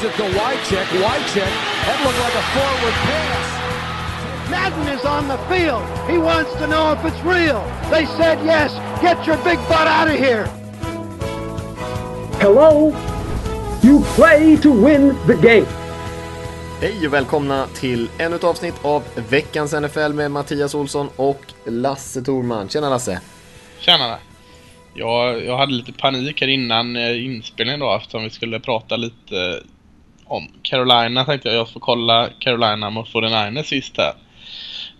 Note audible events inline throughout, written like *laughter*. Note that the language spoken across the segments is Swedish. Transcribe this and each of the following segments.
Gives it to Wycheck. Wycheck. That looked like a forward pass. Madden is on the field. He wants to know if it's real. They said yes. Get your big butt out of here. Hello? You play to win the game. Hej och välkomna till ännu ett avsnitt av veckans NFL med Mattias Olsson och Lasse Thorman. Tjena Lasse! Tjena! Jag, jag hade lite panik här innan eh, inspelningen då eftersom vi skulle prata lite om Carolina. Tänkte jag jag får kolla Carolina mot 49ers sist här.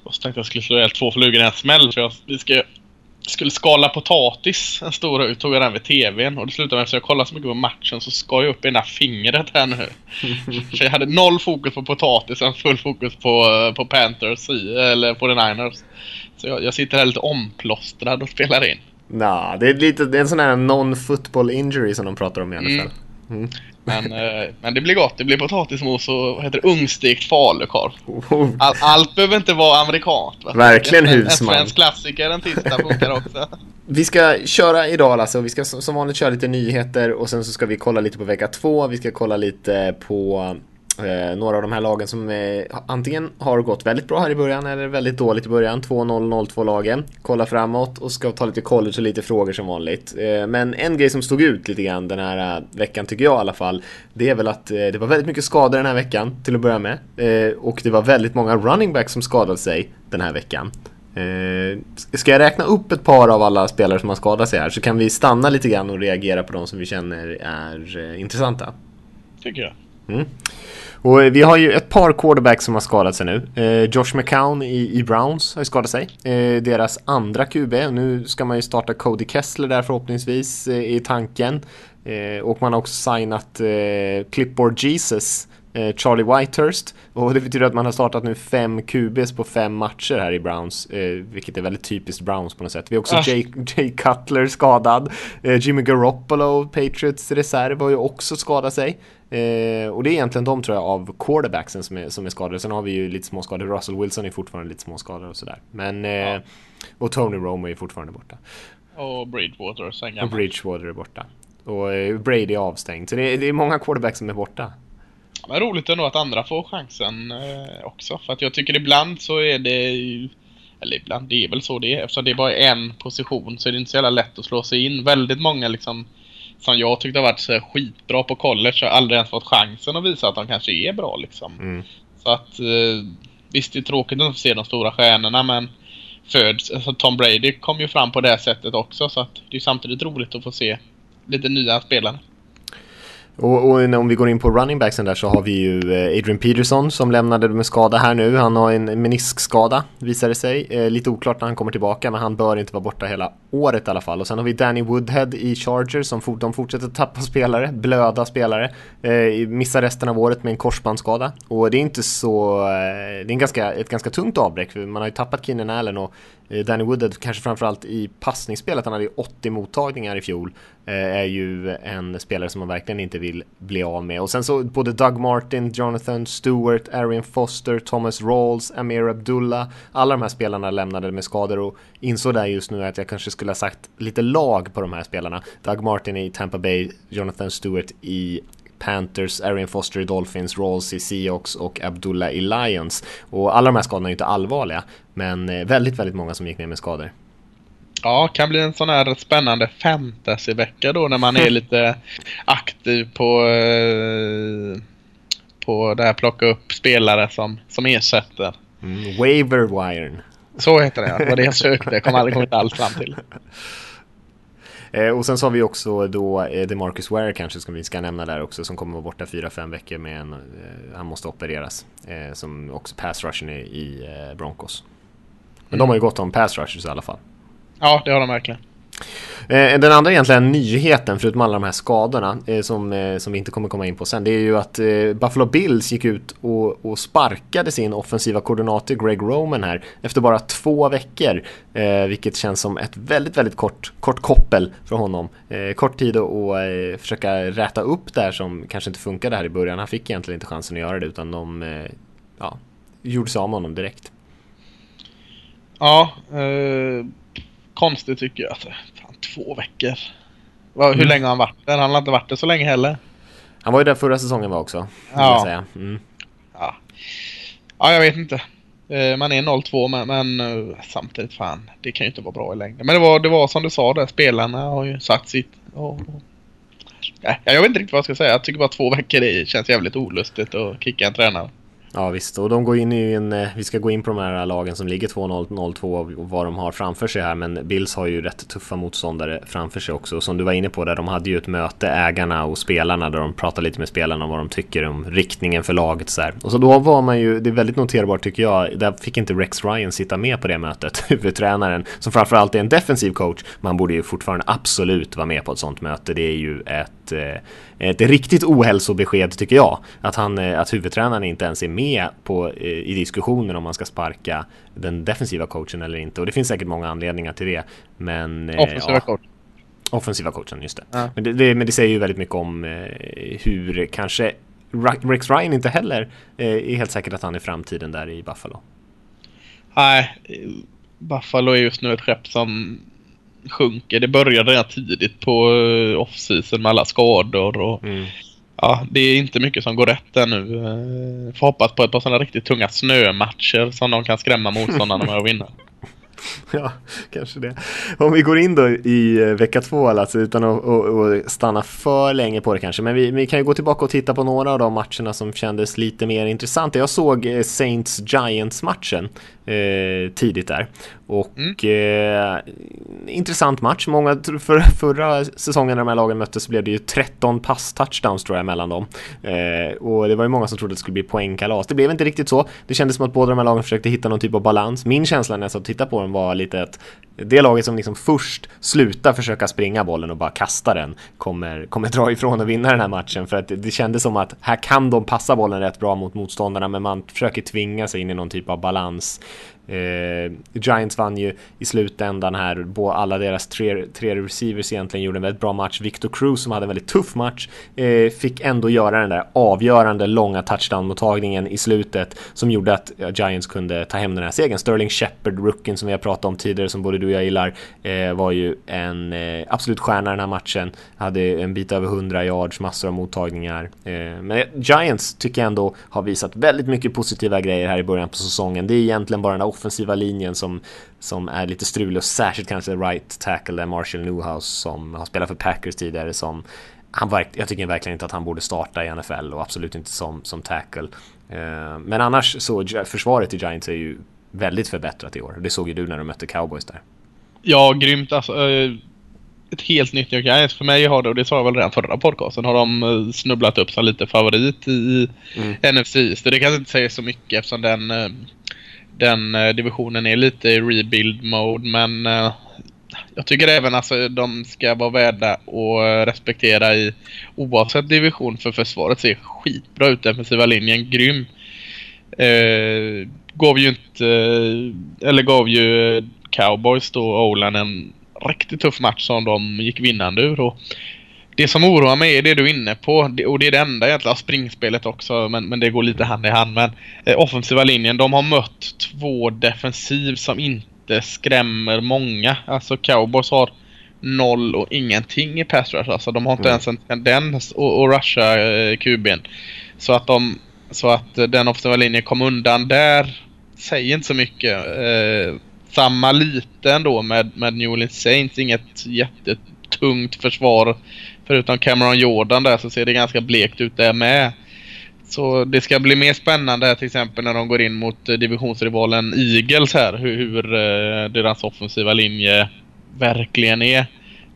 Och så tänkte jag skulle slå ihjäl två flugor i en smäll. För jag, vi ska, skulle skala potatis en stor hög. Tog jag den vid tvn. Och det slutade med att jag kollade så mycket på matchen så skar jag upp ena fingret här nu. *laughs* så jag hade noll fokus på potatisen, full fokus på, eh, på Panthers eller på the Niners. Så jag, jag sitter här lite omplåstrad och spelar in. Nah, det är lite det är en sån här non-football injury som de pratar om i alla fall. Mm. Men, eh, men det blir gott. Det blir potatismos och vad heter det, ungstekt falukorv. Oh. All, allt behöver inte vara amerikanskt. Va? Verkligen en, husman. En svensk klassiker, en tisdag funkar också. *laughs* Vi ska köra idag och vi ska som vanligt köra lite nyheter och sen så ska vi kolla lite på vecka två. Vi ska kolla lite på eh, några av de här lagen som eh, antingen har gått väldigt bra här i början eller väldigt dåligt i början. 2-0, 0-2 lagen. Kolla framåt och ska ta lite college och lite frågor som vanligt. Eh, men en grej som stod ut lite grann den här eh, veckan tycker jag i alla fall. Det är väl att det var väldigt mycket skador den här veckan till att börja med. Och det var väldigt många running backs som skadade sig den här veckan. Eh, ska jag räkna upp ett par av alla spelare som har skadat sig här så kan vi stanna lite grann och reagera på de som vi känner är eh, intressanta. Tycker jag. Mm. Och eh, vi har ju ett par quarterbacks som har skadat sig nu. Eh, Josh McCown i, i, Browns har ju skadat sig. Eh, deras andra QB. Nu ska man ju starta Cody Kessler där förhoppningsvis eh, i tanken. Eh, och man har också signat eh, Clipboard Jesus Charlie Whitehurst. Och det betyder att man har startat nu fem QBs på fem matcher här i Browns. Eh, vilket är väldigt typiskt Browns på något sätt. Vi har också Ah. Jay, Jay Cutler skadad. Eh, Jimmy Garoppolo, Patriots reserv, har ju också skadat sig. Eh, och det är egentligen de tror jag av quarterbacksen som är, som är skadade. Sen har vi ju lite småskador. Russell Wilson är fortfarande lite småskadad och sådär. Men, eh, Ja. och Tony Romo är fortfarande borta. Och Bridgewater sen Och. Bridgewater är borta. Och eh, Brady är avstängd. Så det är, det är många quarterbacks som är borta. Men roligt ändå att andra får chansen eh, också. För att jag tycker ibland så är det ju... Eller ibland, det är väl så det är. Eftersom det är bara en position så är det inte så jävla lätt att slå sig in. Väldigt många liksom som jag tyckte har varit så här skitbra på college har aldrig ens fått chansen att visa att de kanske är bra liksom. Mm. Så att eh, visst det är tråkigt att se de stora stjärnorna men föds, alltså Tom Brady kom ju fram på det sättet också så att det är samtidigt roligt att få se lite nya spelare. Och, och om vi går in på running backsen där så har vi ju eh, Adrian Peterson som lämnade med skada här nu. Han har en meniskskada visar det sig. Eh, lite oklart när han kommer tillbaka men han bör inte vara borta hela året i alla fall. Och sen har vi Danny Woodhead i Chargers som fort, de fortsätter tappa spelare, blöda spelare. Eh, missar resten av året med en korsbandsskada. Och det är inte så, eh, det är en ganska, ett ganska tungt avbräck för man har ju tappat Keenan Allen och eh, Danny Woodhead kanske framförallt i passningsspelet, han hade ju 80 mottagningar i fjol, eh, är ju en spelare som man verkligen inte vill bli av med. Och sen så både Doug Martin, Jonathan Stewart, Arian Foster, Thomas Rawls, Amir Abdullah, alla de här spelarna lämnade med skador och insåg där just nu att jag kanske ska skulle ha sagt lite lag på de här spelarna. Doug Martin i Tampa Bay, Jonathan Stewart i Panthers, Arian Foster i Dolphins, Rawls i Seahawks och Abdullah i Lions. Och alla de här skadorna är ju inte allvarliga, men eh, väldigt, väldigt många som gick ner med skador. Ja, kan bli en sån här spännande fantasyvecka då när man är *laughs* lite aktiv på eh, på det här plocka upp spelare som, som ersätter. Mm, waiver wiren. Så heter det ja. Det var det jag sökte. Jag kom aldrig kommit alls fram till. *laughs* Eh, och sen så har vi också då eh, DeMarcus Ware kanske som vi ska nämna där också som kommer vara borta 4-5 veckor med en, eh, han måste opereras. Som också pass rushen i, Broncos. Men de har ju gått om pass rushers i alla fall. Ja, det har de verkligen. Eh, den andra egentligen nyheten, förutom alla de här skadorna, eh, som, eh, som vi inte kommer komma in på sen, det är ju att Buffalo Bills gick ut och, och sparkade sin offensiva koordinator Greg Roman här efter bara två veckor. Vilket känns som ett väldigt, väldigt kort, kort koppel för honom. Kort tid att försöka räta upp där som kanske inte funkade här i början. Han fick egentligen inte chansen att göra det utan de ja, gjorde sig av med honom direkt. Ja, eh, konstigt tycker jag. Alltså, fan, två veckor. Hur Mm. länge har han varit där? Han har inte varit där så länge heller. Han var ju där förra säsongen var också. Ja. Säga. Mm. ja. Ja, jag vet inte. Eh, man är 0-2 men, men, eh, samtidigt fan, det kan ju inte vara bra i längden. Men det var, det var som du sa där, spelarna har ju sagt sitt. Och, och, nej, jag vet inte riktigt vad jag ska säga. Jag tycker bara två veckor i känns jävligt olustigt att kicka en tränare. Ja visst, och de går in i en, eh, vi ska gå in på de här lagen som ligger 2-0, 0-2 och vad de har framför sig här. Men Bills har ju rätt tuffa motståndare framför sig också. Och som du var inne på där, de hade ju ett möte, ägarna och spelarna, där de pratade lite med spelarna om vad de tycker om riktningen för laget. Så här. Och så då var man ju, det är väldigt noterbart tycker jag, där fick inte Rex Ryan sitta med på det mötet, *laughs* huvudtränaren, som framförallt är en defensiv coach. Man borde ju fortfarande absolut vara med på ett sånt möte. Det är ju ett eh, ett riktigt ohälsobesked tycker jag. Att, han, eh, att huvudtränaren inte ens är med på, eh, i diskussionen om man ska sparka den defensiva coachen eller inte. Och det finns säkert många anledningar till det. Men, offensiva ja, coach. Offensiva coachen, just det. Ja. Men det, det. Men det säger ju väldigt mycket om hur kanske Rex Ryan inte heller är helt säkert att han är framtiden där i Buffalo. Nej, Buffalo är just nu ett skepp som sjunker. Det började redan tidigt på eh, off-season med alla skador och mm. ja, det är inte mycket som går rätt där nu. Eh, får hoppas på ett par sådana riktigt tunga snömatcher som de kan skrämma motståndarna med att vinna. *laughs* *laughs* Ja, kanske det. Om vi går in då i eh, vecka två alltså, utan att och, och stanna för länge på det kanske. Men vi, vi, kan ju gå tillbaka och titta på några av de matcherna som kändes lite mer intressanta. Jag såg Saints Giants matchen eh, tidigt där. Och mm. eh, intressant match. Många, för, förra säsongen när de här lagen möttes så blev det ju 13 pass-touchdowns tror jag mellan dem. Eh, och det var ju många som trodde att det skulle bli poängkalas. Det blev inte riktigt så. Det kändes som att båda de här lagen försökte hitta någon typ av balans. Min känsla när jag satt och tittade på dem var lite ett det laget som liksom först slutar försöka springa bollen och bara kasta den kommer, kommer dra ifrån och vinna den här matchen. För att det kändes som att här kan de passa bollen rätt bra mot motståndarna men man försöker tvinga sig in i någon typ av balans. Eh, Giants vann ju i slutändan här, alla deras tre, tre receivers egentligen gjorde en väldigt bra match. Victor Cruz som hade en väldigt tuff match eh, fick ändå göra den där avgörande långa touchdown-mottagningen i slutet som gjorde att ja, Giants kunde ta hem den här segern. Sterling Shepard, rookien som vi har pratat om tidigare som både du och jag gillar, eh, var ju en eh, absolut stjärna den här matchen. Hade en bit över 100 yards, massor av mottagningar. Eh, men Giants tycker jag ändå har visat väldigt mycket positiva grejer här i början på säsongen. Det är egentligen bara den där offensiva linjen som, som är lite strulig och särskilt kanske right tackle där Marshall Newhouse som har spelat för Packers tidigare som han jag tycker verkligen inte att han borde starta i NFL och absolut inte som, som tackle. Eh, men annars så försvaret i Giants är ju väldigt förbättrat i år. Det såg ju du när de mötte Cowboys där. Ja, grymt alltså. Eh, ett helt nytt New Giants för mig har det, och det sa jag väl redan förra podcasten, har de eh, snubblat upp som lite favorit i mm. NFC East. Det kanske inte säger så mycket eftersom den den eh, divisionen är lite i rebuild mode men eh, jag tycker även alltså de ska vara värda att eh, respektera i oavsett division för försvaret ser skitbra ut. Defensiva linjen grym. Eh, gav ju inte, eller gav ju Cowboys då Olan, en riktigt tuff match som de gick vinnande ur. Och det som oroar mig är det du är inne på och det är det enda egentligen, springspelet också men, men det går lite hand i hand. Men eh, offensiva linjen, de har mött två defensiv som inte skrämmer många. Alltså cowboys har noll och ingenting i pass rush. Alltså de har inte mm. ens en tendens att, rusha eh, QB'n. Så att de så att eh, den offensiva linjen kom undan där säger inte så mycket. Eh, samma lite ändå med, med New Orleans Saints. Inget jättetungt försvar Förutom Cameron Jordan där så ser det ganska blekt ut där med. Så det ska bli mer spännande här till exempel när de går in mot eh, divisionsrivalen Eagles här. Hur, hur uh, deras offensiva linje verkligen är.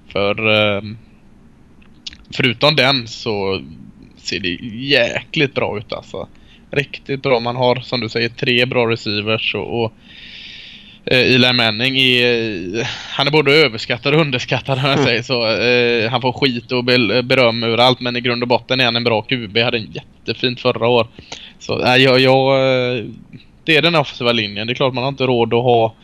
För uh, förutom den så ser det jäkligt bra ut alltså. Riktigt bra. Man har som du säger tre bra receivers och, och Eh, Eli Manning är, eh, han är både överskattad och underskattad om jag säger så. Eh, han får skit och beröm överallt men i grund och botten är han en bra QB. Hade en jättefint förra år. Så eh, jag, jag, eh, det är den offensiva linjen. Det är klart man har inte råd att ha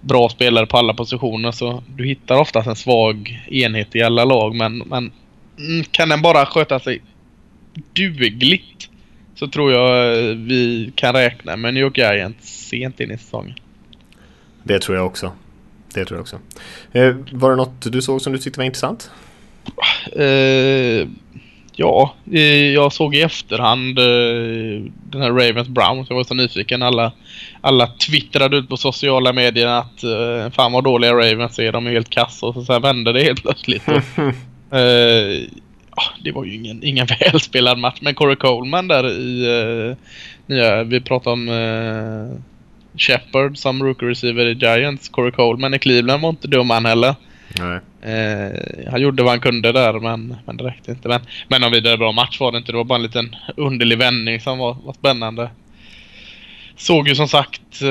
bra spelare på alla positioner så du hittar oftast en svag enhet i alla lag men, men mm, kan den bara sköta sig dugligt så tror jag vi kan räkna med New York Giants sent in i säsongen. Det tror jag också. Det tror jag också. Eh, var det något du såg som du tyckte var intressant? Eh, Ja, eh, jag såg i efterhand eh, den här Ravens Browns. Jag var så nyfiken. Alla, alla twittrade ut på sociala medier att uh, fan vad dåliga Ravens är. De är helt kassa och så, så vände det helt plötsligt. Och, *laughs* uh, det var ju ingen, ingen *laughs* välspelad match. Men Corey Coleman där i uh, nya, vi pratade om uh, Shepard som rookie receiver i Giants. Corey Coleman i Cleveland var inte dum han heller. Eh, han gjorde vad han kunde där men, men det räckte inte. Men, men en vidare bra match var det inte. Det var bara en liten underlig vändning som var, var spännande. Såg ju som sagt, eh,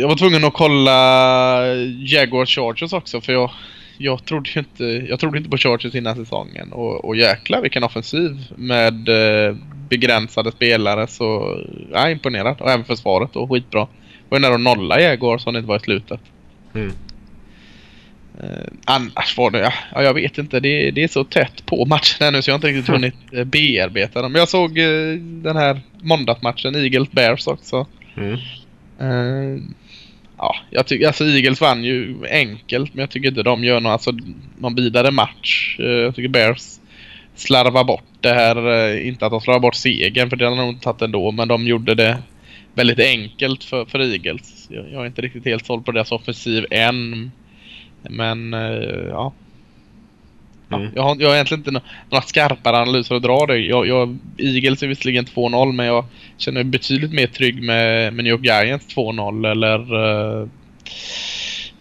jag var tvungen att kolla Jaguar Chargers också för jag, jag trodde ju inte, jag trodde inte på Chargers innan säsongen. Och, och jäklar vilken offensiv med eh, begränsade spelare så jag är imponerad. Och även försvaret och skitbra. Var ju nära att nolla Jaguar som det inte var i slutet. Mm. Uh, annars var det, ja, jag vet inte. Det, det är så tätt på matcherna nu så jag har inte riktigt *laughs* hunnit uh, bearbeta dem. Men jag såg uh, den här måndagsmatchen, Eagles Bears också. Mm ja, jag tycker, alltså Eagles vann ju enkelt men jag tycker inte de gör någon, alltså, någon vidare match. Eh, jag tycker Bears slarvar bort det här. Eh, inte att de slarvar bort segern för det hade de nog inte tagit ändå men de gjorde det väldigt enkelt för, för Eagles. Jag, jag är inte riktigt helt såld på deras offensiv än. Men eh, ja. Mm. jag, har, jag har egentligen inte några skarpare analyser att dra det. Jag, jag, Eagles är visserligen 2-0 men jag känner mig betydligt mer trygg med, med New York Giants 2-0 eller uh,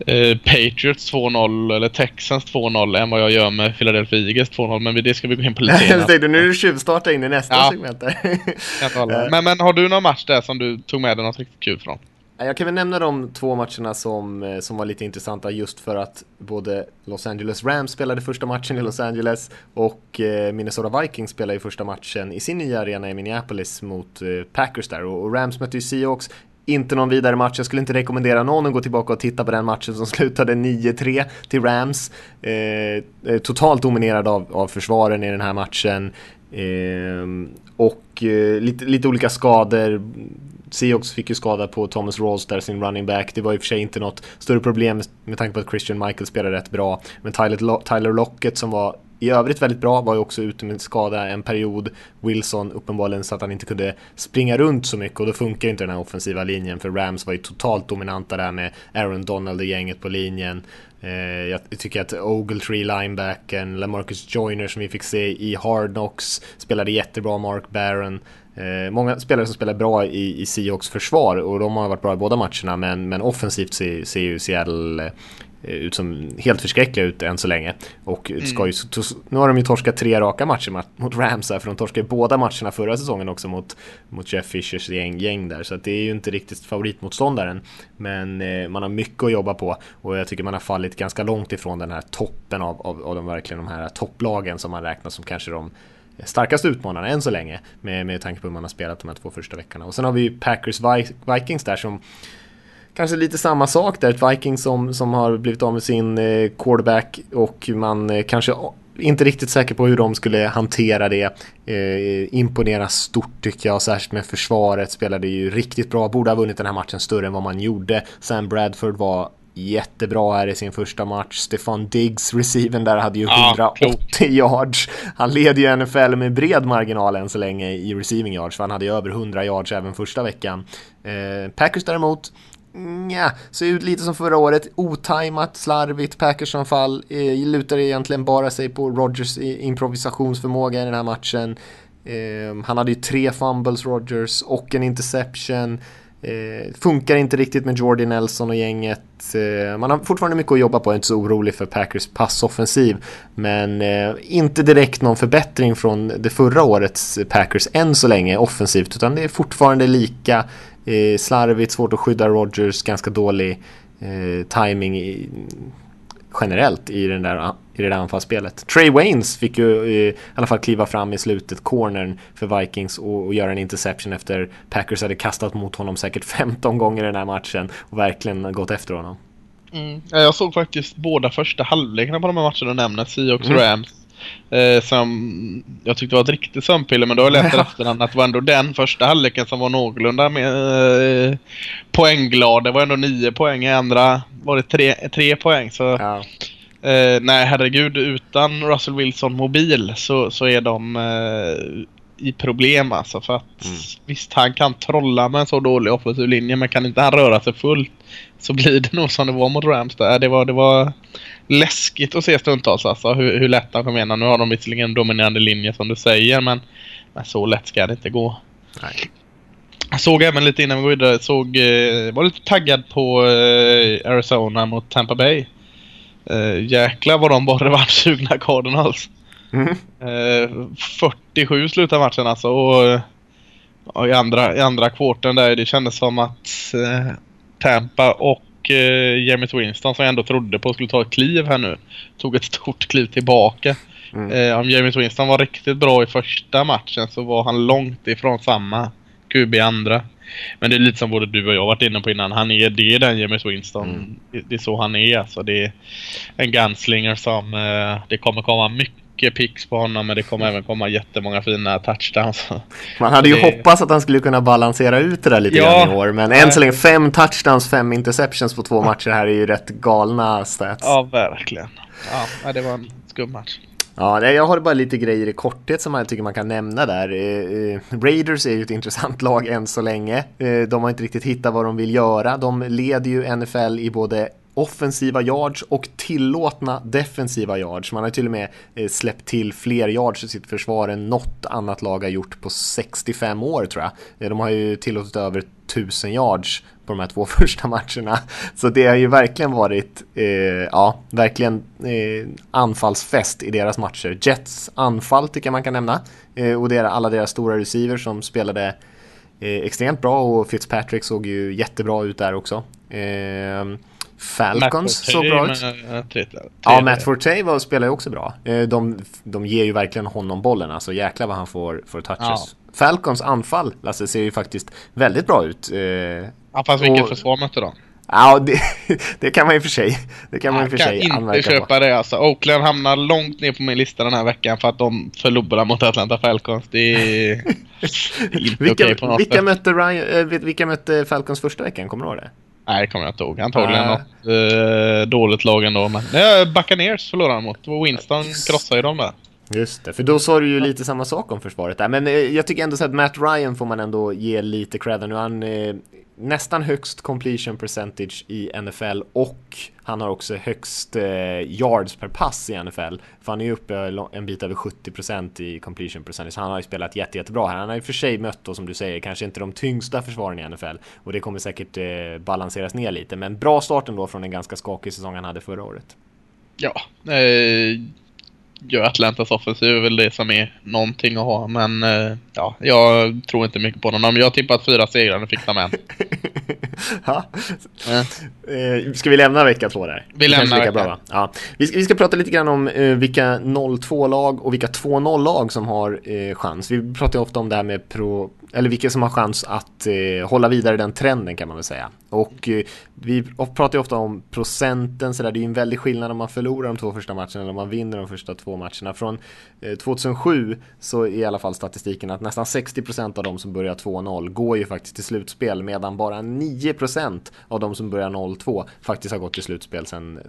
uh, Patriots 2-0 eller Texans 2-0 än vad jag gör med Philadelphia Eagles 2-0 men det ska vi gå in på lite *laughs* senare. nu är du tjuvstarta in i nästa ja. segment *laughs* men, men har du någon match där som du tog med dig något riktigt kul från? Jag kan väl nämna de två matcherna som, eh, som var lite intressanta just för att både Los Angeles Rams spelade första matchen i Los Angeles och eh, Minnesota Vikings spelade första matchen i sin nya arena i Minneapolis mot eh, Packers där och Rams mötte ju Seahawks inte någon vidare match, jag skulle inte rekommendera någon att gå tillbaka och titta på den matchen som *laughs* slutade 9-3 till Rams. Eh, totalt dominerad av, av försvaren i den här matchen. Eh, och eh, lite, lite olika skador. Seahawks fick ju skada på Thomas Rawls där, sin running back. Det var i och för sig inte något större problem med tanke på att Christian Michael spelade rätt bra. Men Tyler, Lockett som var i övrigt väldigt bra, var ju också ute med skada en period. Wilson uppenbarligen så att han inte kunde springa runt så mycket och då funkar inte den här offensiva linjen för Rams var ju totalt dominanta där med Aaron Donald i gänget på linjen. Eh, jag tycker att Ogletree, linebacken, LaMarcus Joyner som vi fick se i Hard Knocks spelade jättebra, Mark Barron. Eh, många spelare som spelar bra i, i Seahawks försvar och de har varit bra i båda matcherna men, men offensivt ser, ser ju Seattle eh, ut som helt förskräckliga ut än så länge. Och mm. ska ju, nu har de ju torskat tre raka matcher mot Rams här, för de torskade båda matcherna förra säsongen också mot, mot Jeff Fishers gäng, gäng där. Så det är ju inte riktigt favoritmotståndaren. Men eh, man har mycket att jobba på och jag tycker man har fallit ganska långt ifrån den här toppen av, av, av de verkligen de här topplagen som man räknar som kanske de starkaste utmanarna än så länge med, med tanke på hur man har spelat de här två första veckorna. Och sen har vi ju Packers Vikings där som kanske lite samma sak där, ett Vikings som, som har blivit av med sin eh, quarterback och man eh, kanske inte riktigt säker på hur de skulle hantera det. Eh, imponera stort tycker jag, särskilt med försvaret. Spelade ju riktigt bra, borde ha vunnit den här matchen större än vad man gjorde. Sam Bradford var jättebra här i sin första match. Stefan Diggs, receiven där, hade ju 180 ja, yards. Han leder ju NFL med bred marginal än så länge i receiving yards, för han hade ju över 100 yards även första veckan. Eh, Packers däremot, Nja, ser ut lite som förra året. Otajmat, slarvigt Packers-anfall. Eh, lutar egentligen bara sig på Rogers improvisationsförmåga i den här matchen. Eh, han hade ju tre fumbles, Rogers, och en interception. Eh, funkar inte riktigt med Jordi Nelson och gänget. Eh, man har fortfarande mycket att jobba på, jag är inte så orolig för Packers passoffensiv. Men eh, inte direkt någon förbättring från det förra årets Packers än så länge offensivt. Utan det är fortfarande lika eh, slarvigt, svårt att skydda Rogers, ganska dålig eh, timing i, generellt i, den där, i det där anfallsspelet. Trey Waynes fick ju i alla fall kliva fram i slutet, cornern för Vikings och, och göra en interception efter Packers hade kastat mot honom säkert 15 gånger i den här matchen och verkligen gått efter honom. Mm. Jag såg faktiskt båda första halvlekarna på de här matcherna du nämner, Seahawks mm. Rams. Eh, som jag tyckte var ett riktigt sömnpiller men då har jag läst efterhand att det var ändå den första halvleken som var någorlunda med, eh, poängglad. Det var ändå nio poäng, i andra var det tre, tre poäng. Så ja. Eh, nej, herregud. Utan Russell Wilson mobil så, så är de eh, i problem alltså. För att Mm. visst, han kan trolla med en så dålig offensiv linje men kan inte han röra sig fullt så blir det nog som det var mot Rams där. Det var, det var läskigt att se stundtals alltså hur, hur lätt han kom igenom. Nu har de visserligen en dominerande linje som du säger men, men så lätt ska det inte gå. Nej. Jag såg även lite innan vi går vidare, såg, eh, var lite taggad på eh, Arizona mot Tampa Bay. Eh, jäklar vad de var revanschsugna *laughs* Cardinals. Mm. Eh, 47 slutade matchen alltså och, och i andra, i andra kvarten där det kändes som att eh, Tampa och eh, James Winston som jag ändå trodde på skulle ta ett kliv här nu tog ett stort kliv tillbaka. Mm. Eh, om James Winston var riktigt bra i första matchen så var han långt ifrån samma QB i andra. Men det är lite som både du och jag varit inne på innan. Han är, det är den James Winston. Mm. Det, det är så han är alltså. Det är en gunslinger som eh, det kommer komma mycket picks på honom men det kommer även komma jättemånga fina touchdowns. Man hade ju Det- hoppats att han skulle kunna balansera ut det där lite Ja. grann i år. Men än så länge fem touchdowns, fem interceptions på två matcher här är ju rätt galna stats. ja, verkligen. Ja, det var en skum match. Ja, jag har bara lite grejer i korthet som jag tycker man kan nämna där. Eh, eh, Raiders är ju ett intressant lag än så länge. Eh, de har inte riktigt hittat vad de vill göra. De leder ju NFL i både offensiva yards och tillåtna defensiva yards. Man har till och med eh, släppt till fler yards i sitt försvar än något annat lag har gjort på 65 år tror jag. Eh, de har ju tillåtit över 1000 yards på de här två *laughs* första matcherna. Så det har ju verkligen varit, eh, ja, verkligen eh, anfallsfest i deras matcher. Jets anfall tycker jag man kan nämna. Eh, och det är alla deras stora receivers som spelade eh, extremt bra och Fitzpatrick såg ju jättebra ut där också. Ehm, Falcons såg bra ut. Ja, Matt Forte var, spelar ju också bra. Eh, De, de ger ju verkligen honom bollen, alltså jäklar vad han får, får touches. Ja. Falcons anfall, Lasse, ser ju faktiskt väldigt bra ut. Eh, Ja, fast vilket Och- försvar mötte de? Ja, det, *laughs* det kan man ju för sig. Det kan man ju Jag för kan sig inte anmärka köpa på. det alltså. Oakland hamnar långt ner på min lista den här veckan för att de förlorar mot Atlanta Falcons. Det är *laughs* inte Vilka, okej på något vilka, sätt. mötte Ryan, eh, vilka mötte Falcons första veckan? Kommer du ihåg det? Nej, det kommer jag inte ihåg. Antagligen Nej. något eh, dåligt lag ändå. Men... Nej, Buccaneers förlorade de mot. Winston krossade ju dem där. Just det, för då sa du ju lite samma sak om försvaret där. Men eh, jag tycker ändå så att Matt Ryan får man ändå ge lite cred. Nu han eh, nästan högst completion percentage i NFL och han har också högst eh, yards per pass i NFL. För han är ju uppe en bit över 70% i completion percentage. Han har ju spelat jätte, jättebra här. Han har ju för sig mött då som du säger kanske inte de tyngsta försvaren i NFL. Och det kommer säkert eh, balanseras ner lite. Men bra start ändå från en ganska skakig säsong han hade förra året. Ja. Eh, gör Atlantas offensiv är väl det som är någonting att ha. Men eh, ja, jag tror inte mycket på honom. Jag har tippat fyra segrar, nu fick de en. *laughs* ja. Eh, ska vi lämna vecka två där? Vi lämnar vecka. va? Ja. Vi, ska, vi ska prata lite grann om eh, vilka 0-2-lag och vilka 2-0-lag som har chans. Vi pratar ju ofta om det här med pro, eller vilka som har chans att eh, hålla vidare den trenden kan man väl säga. Och eh, vi pratar ju ofta om procenten så där. Det är ju en väldig skillnad om man förlorar de två första matcherna eller om man vinner de första två matcherna. Från eh, 2007 så är i alla fall statistiken att nästan 60% av de som börjar 2-0 går ju faktiskt till slutspel medan bara 9% av de som börjar 0-2 faktiskt har gått till slutspel sen, eh,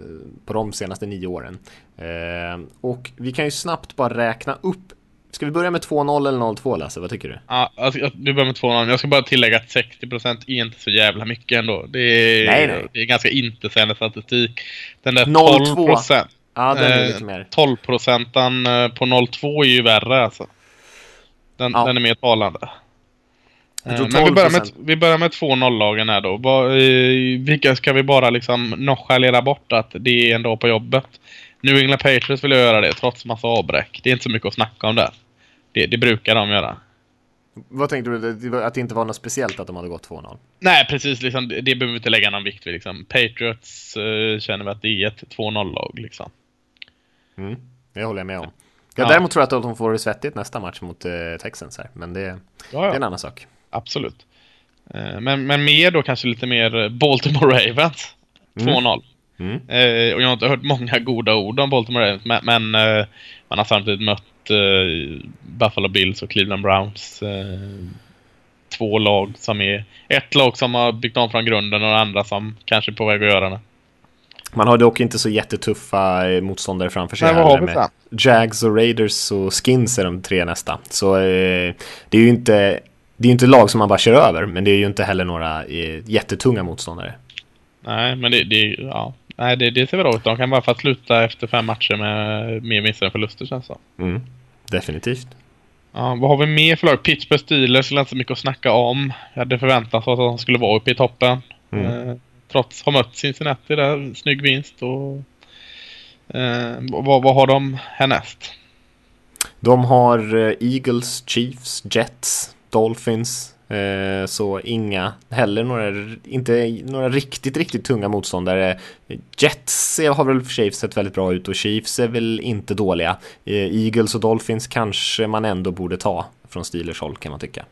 på de senaste nio åren. Eh, och vi kan ju snabbt bara räkna upp Ska vi börja med 2-0 eller 0-2 Lasse? Vad tycker du? Ja, alltså, du börjar med 2-0. Jag ska bara tillägga att 60% är inte så jävla mycket ändå. Det är, Nej, nej. Det är ganska intetsägande statistik. Den där 0-2. 12%. Ja, den är eh, lite mer. 12 procenten eh, på 0,2 är ju värre alltså. Den, Ja. den är mer talande. Eh, Men vi börjar, med, 12%. vi börjar med två nollagen här då. Vilka ska vi bara liksom nonchalera bort att det är en dag på jobbet? New England Patriots vill jag göra det trots massa avbräck. Det är inte så mycket att snacka om där. Det, det brukar de göra. Vad tänkte du? Att det inte var något speciellt att de hade gått 2-0? Nej, precis. Liksom, det det behöver vi inte lägga någon vikt vid. Liksom. Patriots eh, känner vi att det är ett 2-0-lag. Liksom. Mm, det håller jag med om. Jag Ja. däremot tror jag att de får det svettigt nästa match mot eh, Texans här. Men det, Ja, det är ja. en annan sak. Absolut. Eh, Men, men mer då kanske lite mer Baltimore Ravens. 2-0. Mm. Eh, och jag har inte hört många goda ord om Baltimore Ravens. Men, men eh, man har samtidigt mött eh, Buffalo Bills och Cleveland Browns. Eh, två lag som är... Ett lag som har byggt om från grunden och andra som kanske är på väg att göra det. Man har dock inte så jättetuffa eh, motståndare framför sig. Nej, vad har vi med? Jags och Raiders och Skins är de tre nästa. Så eh, det är ju inte, det är ju inte lag som man bara kör över, men det är ju inte heller några eh, jättetunga motståndare. Nej, men det, det, ja. Nej, det, det ser bra ut. De kan bara få sluta efter fem matcher med mer vinster än förluster känns det. Mm, definitivt. Ja, vad har vi mer för lag? Pittsburgh Steelers är inte så mycket att snacka om. Jag hade förväntat oss att de skulle vara uppe i toppen. Mm. Eh, trots att ha mött Cincinnati där. Snygg vinst och... Eh, vad, vad har de härnäst? De har eh, Eagles, Chiefs, Jets, Dolphins. Eh, så inga heller några, inte några riktigt, riktigt tunga motståndare. Jets har väl för sig sett väldigt bra ut och Chiefs är väl inte dåliga. Eh, Eagles och Dolphins kanske man ändå borde ta från Steelers håll kan man tycka.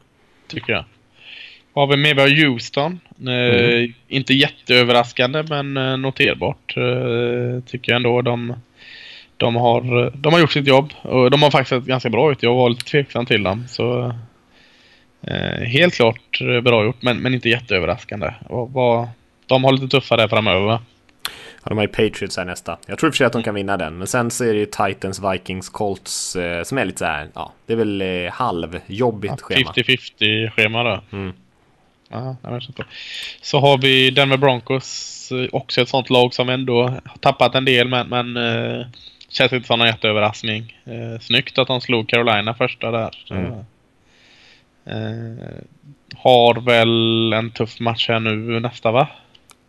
Tycker jag. Har vi? Vi har Houston. Eh, Inte jätteöverraskande men noterbart. Tycker jag ändå. De, de, har, de har gjort sitt jobb. Och de har faktiskt sett ganska bra ut. Jag var lite tveksam till dem. Så, eh, helt klart bra gjort men, men inte jätteöverraskande. Och, vad, de har lite tuffare framöver. Ja, de har ju Patriots här nästa. Jag tror i och för sig att de kan vinna den. Men sen så är det ju Titans, Vikings, Colts eh, som är lite så här, ja, det är väl eh, halvjobbigt schema. 50-50 schema då. Mm. Ja. Så har vi Denver Broncos. eh, Också ett sånt lag som ändå har tappat en del men, men eh, känns inte som någon jätteöverraskning. Eh, snyggt att de slog Carolina första där. Mm. Eh, har väl en tuff match här nu nästa va?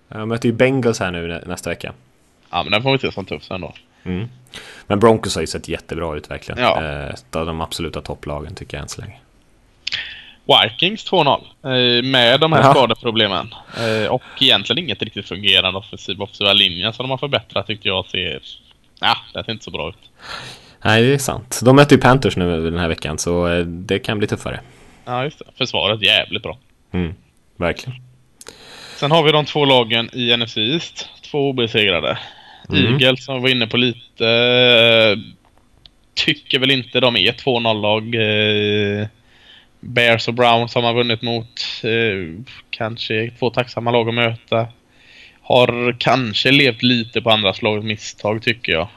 Jag möter ju Bengals här nu nä- nästa vecka. Ja men den får vi se som tuff sen då. Mm. Men Broncos har ju sett jättebra ut verkligen. Ja. Eh, av de absoluta topplagen tycker jag än så länge. Vikings 2-0. Eh, med de här Ja. skadeproblemen. Eh, och egentligen inget riktigt fungerande offensiv, offensiva linjen som de har förbättrat tyckte jag ser... Ja, det ser inte så bra ut. Nej, det är sant. De möter ju Panthers nu den här veckan så eh, det kan bli tuffare. Ja, just det. Försvaret jävligt bra. Mm. Verkligen. Sen har vi de två lagen i NFC East. Två obesegrade. Mm. Eagles som vi var inne på lite. eh, Tycker väl inte de är ett 2-0-lag. eh, Bears och Browns som har vunnit mot. eh, Kanske två tacksamma lag att möta. Har kanske levt lite på andra lags misstag tycker jag.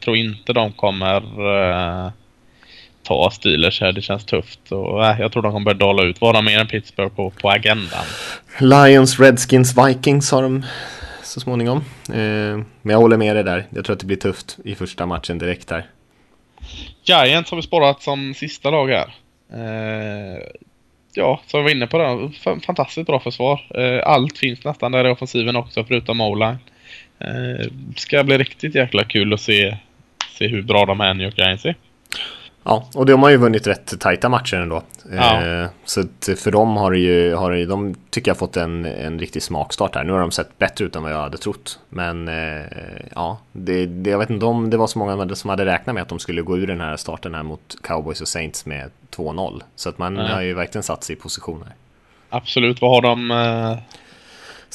Tror inte de kommer ta Steelers här. Det känns tufft. Och, eh, jag tror de kommer börja dala ut. Vara mer än Pittsburgh på, på agendan. Lions, Redskins, Vikings har de så småningom. Eh, men jag håller med dig där. Jag tror att det blir tufft i första matchen direkt där. Giants har vi sparat som sista lag här. Eh, ja, som vi var inne på det. Fantastiskt bra försvar. Eh, allt finns nästan där i offensiven också förutom O-line. Eh, ska bli riktigt jäkla kul att se, se hur bra de är New York Giants är. Ja, och de har ju vunnit rätt tajta matcher ändå. Ja. Eh, så för dem har det ju, har det, de tycker jag fått en, en riktig smakstart här. Nu har de sett bättre ut än vad jag hade trott. Men eh, ja, det, det, jag vet inte om det var så många som hade räknat med att de skulle gå ur den här starten här mot Cowboys och Saints med 2-0. Så att man Nej. har ju verkligen satt sig i positioner. Absolut. Vad har de? Eh,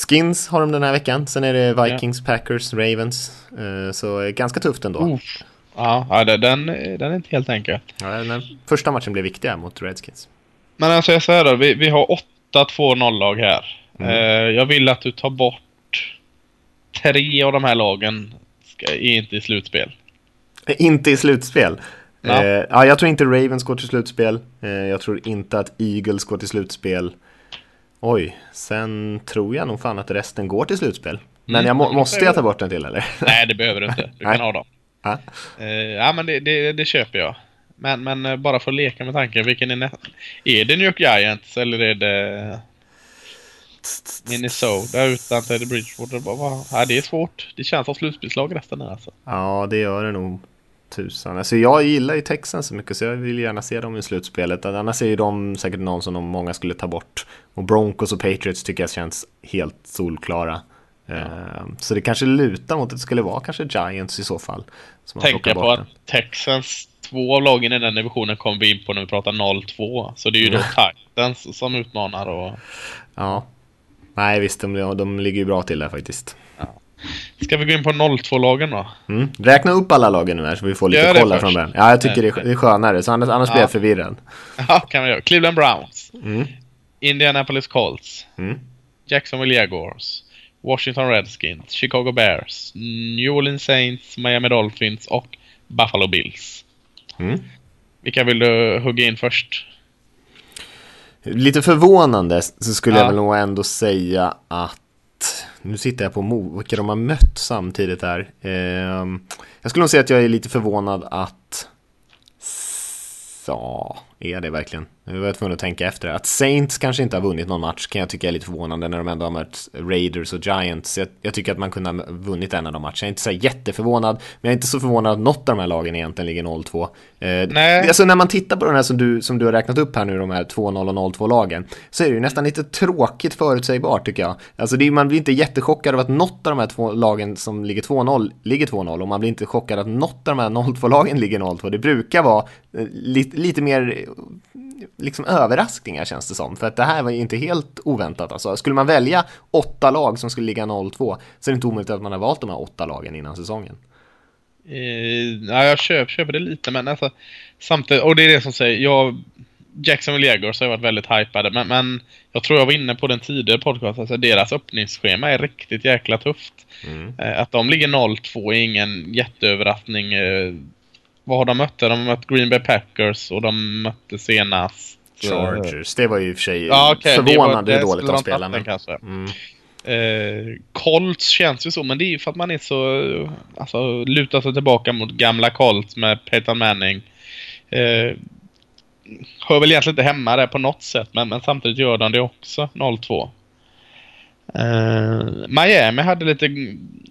Skins har de den här veckan. Sen är det Vikings, Packers, Ravens. Så ganska tufft ändå. Uff. Ja, ja, den, den är inte helt enkel. Ja, den första matchen blev viktig här mot Redskins. Men jag säger då. Vi, vi har åtta 2-0-lag här. Mm. Eh, jag vill att du tar bort tre av de här lagen. Ska, inte i slutspel. Eh, Inte i slutspel. Ja. Eh, ja, jag tror inte Ravens går till slutspel. Eh, jag tror inte att Eagles går till slutspel. Oj, sen tror jag nog fan att resten går till slutspel. Men Mm, jag må, måste jag ta bort en till eller? Nej, det behöver du inte. Du *laughs* kan ha dem. Ja. Eh, ja, men det, det, det köper jag. Men, men eh, bara för att leka med tanken, vilken är nä- Är det New York Giants eller är det Minnesota utan Teddy Bridgewater? Vad- Ja, det är svårt. Det känns som slutspelslag resten här alltså. Ja, det gör det nog. Tusan. Alltså jag gillar ju Texans så mycket så jag vill gärna se dem i slutspelet. Annars är ju de säkert någon som de många skulle ta bort. Och Broncos och Patriots tycker jag känns helt solklara. Eh, Så det kanske lutar mot att det skulle vara kanske Giants i så fall. Tänka på att Texans, två av lagen i den divisionen kommer vi in på när vi pratar 0-2. Så det är ju då Titans som utmanar och... Ja. Nej visst, de, de ligger ju bra till där faktiskt. Ska vi gå in på 0-2-lagen då? Mm. Räkna upp alla lagen nu här så vi får lite koll från början. Ja, jag tycker det är, det är skönare, så annars, annars blir Ja. jag förvirrad. *laughs* Ja, kan vi göra. Cleveland Browns. Mm. Indianapolis Colts. Mm. Jacksonville Jaguars. Washington Redskins, Chicago Bears, New Orleans Saints, Miami Dolphins och Buffalo Bills. Mm. Vilka vill du hugga in först? Lite förvånande så skulle Ja. jag väl nog ändå säga att nu sitter jag på vilka de har mött samtidigt här. Ehm, jag skulle nog säga att jag är lite förvånad att Ja, är det verkligen? Nu var jag tvungen att tänka efter. Att Saints kanske inte har vunnit någon match kan jag tycka är lite förvånande när de ändå har mött Raiders och Giants. Jag, jag tycker att man kunde ha vunnit en av de matcherna. Jag är inte så jätteförvånad, men jag är inte så förvånad att något av de här lagen egentligen ligger 0-2. Eh, Nej. Alltså när man tittar på de här som du, som du har räknat upp här nu, de här 2-0 och 0-2 lagen, så är det ju nästan lite tråkigt förutsägbart tycker jag. Alltså det man blir inte jättechockad av att något av de här två lagen som ligger 2-0 ligger 2-0 och man blir inte chockad att något av de här 0-2-lagen ligger 0-2. Det brukar vara eh, lite, lite mer liksom överraskningar känns det som. För att det här var ju inte helt oväntat. Alltså, skulle man välja åtta lag som skulle ligga 0-2 så är det inte omöjligt att man har valt de här åtta lagen innan säsongen. Eh, ja, jag köper, köper det lite, men alltså samtidigt, och det är det som säger, jag Jacksonville Jaguars har varit väldigt hypade, men, men jag tror jag var inne på den tidigare podcasten, alltså deras öppningsschema är riktigt jäkla tufft. Eh, att de ligger 0-2 är ingen jätteöverraskning. Eh, vad har de mött? De har mött Green Bay Packers och de mötte senast... eh, Chargers, det var ju i och för sig Ja, var- förvånande hur dåligt skulle de de spelar. tagit Men... Kanske. Mm. Eh, Colts känns ju så, men det är ju för att man är så... Alltså, lutar sig tillbaka mot gamla Colts med Peyton Manning. Eh, hör väl egentligen inte hemma där på något sätt, men, men samtidigt gör de det också, 0-2. Eh, Miami hade lite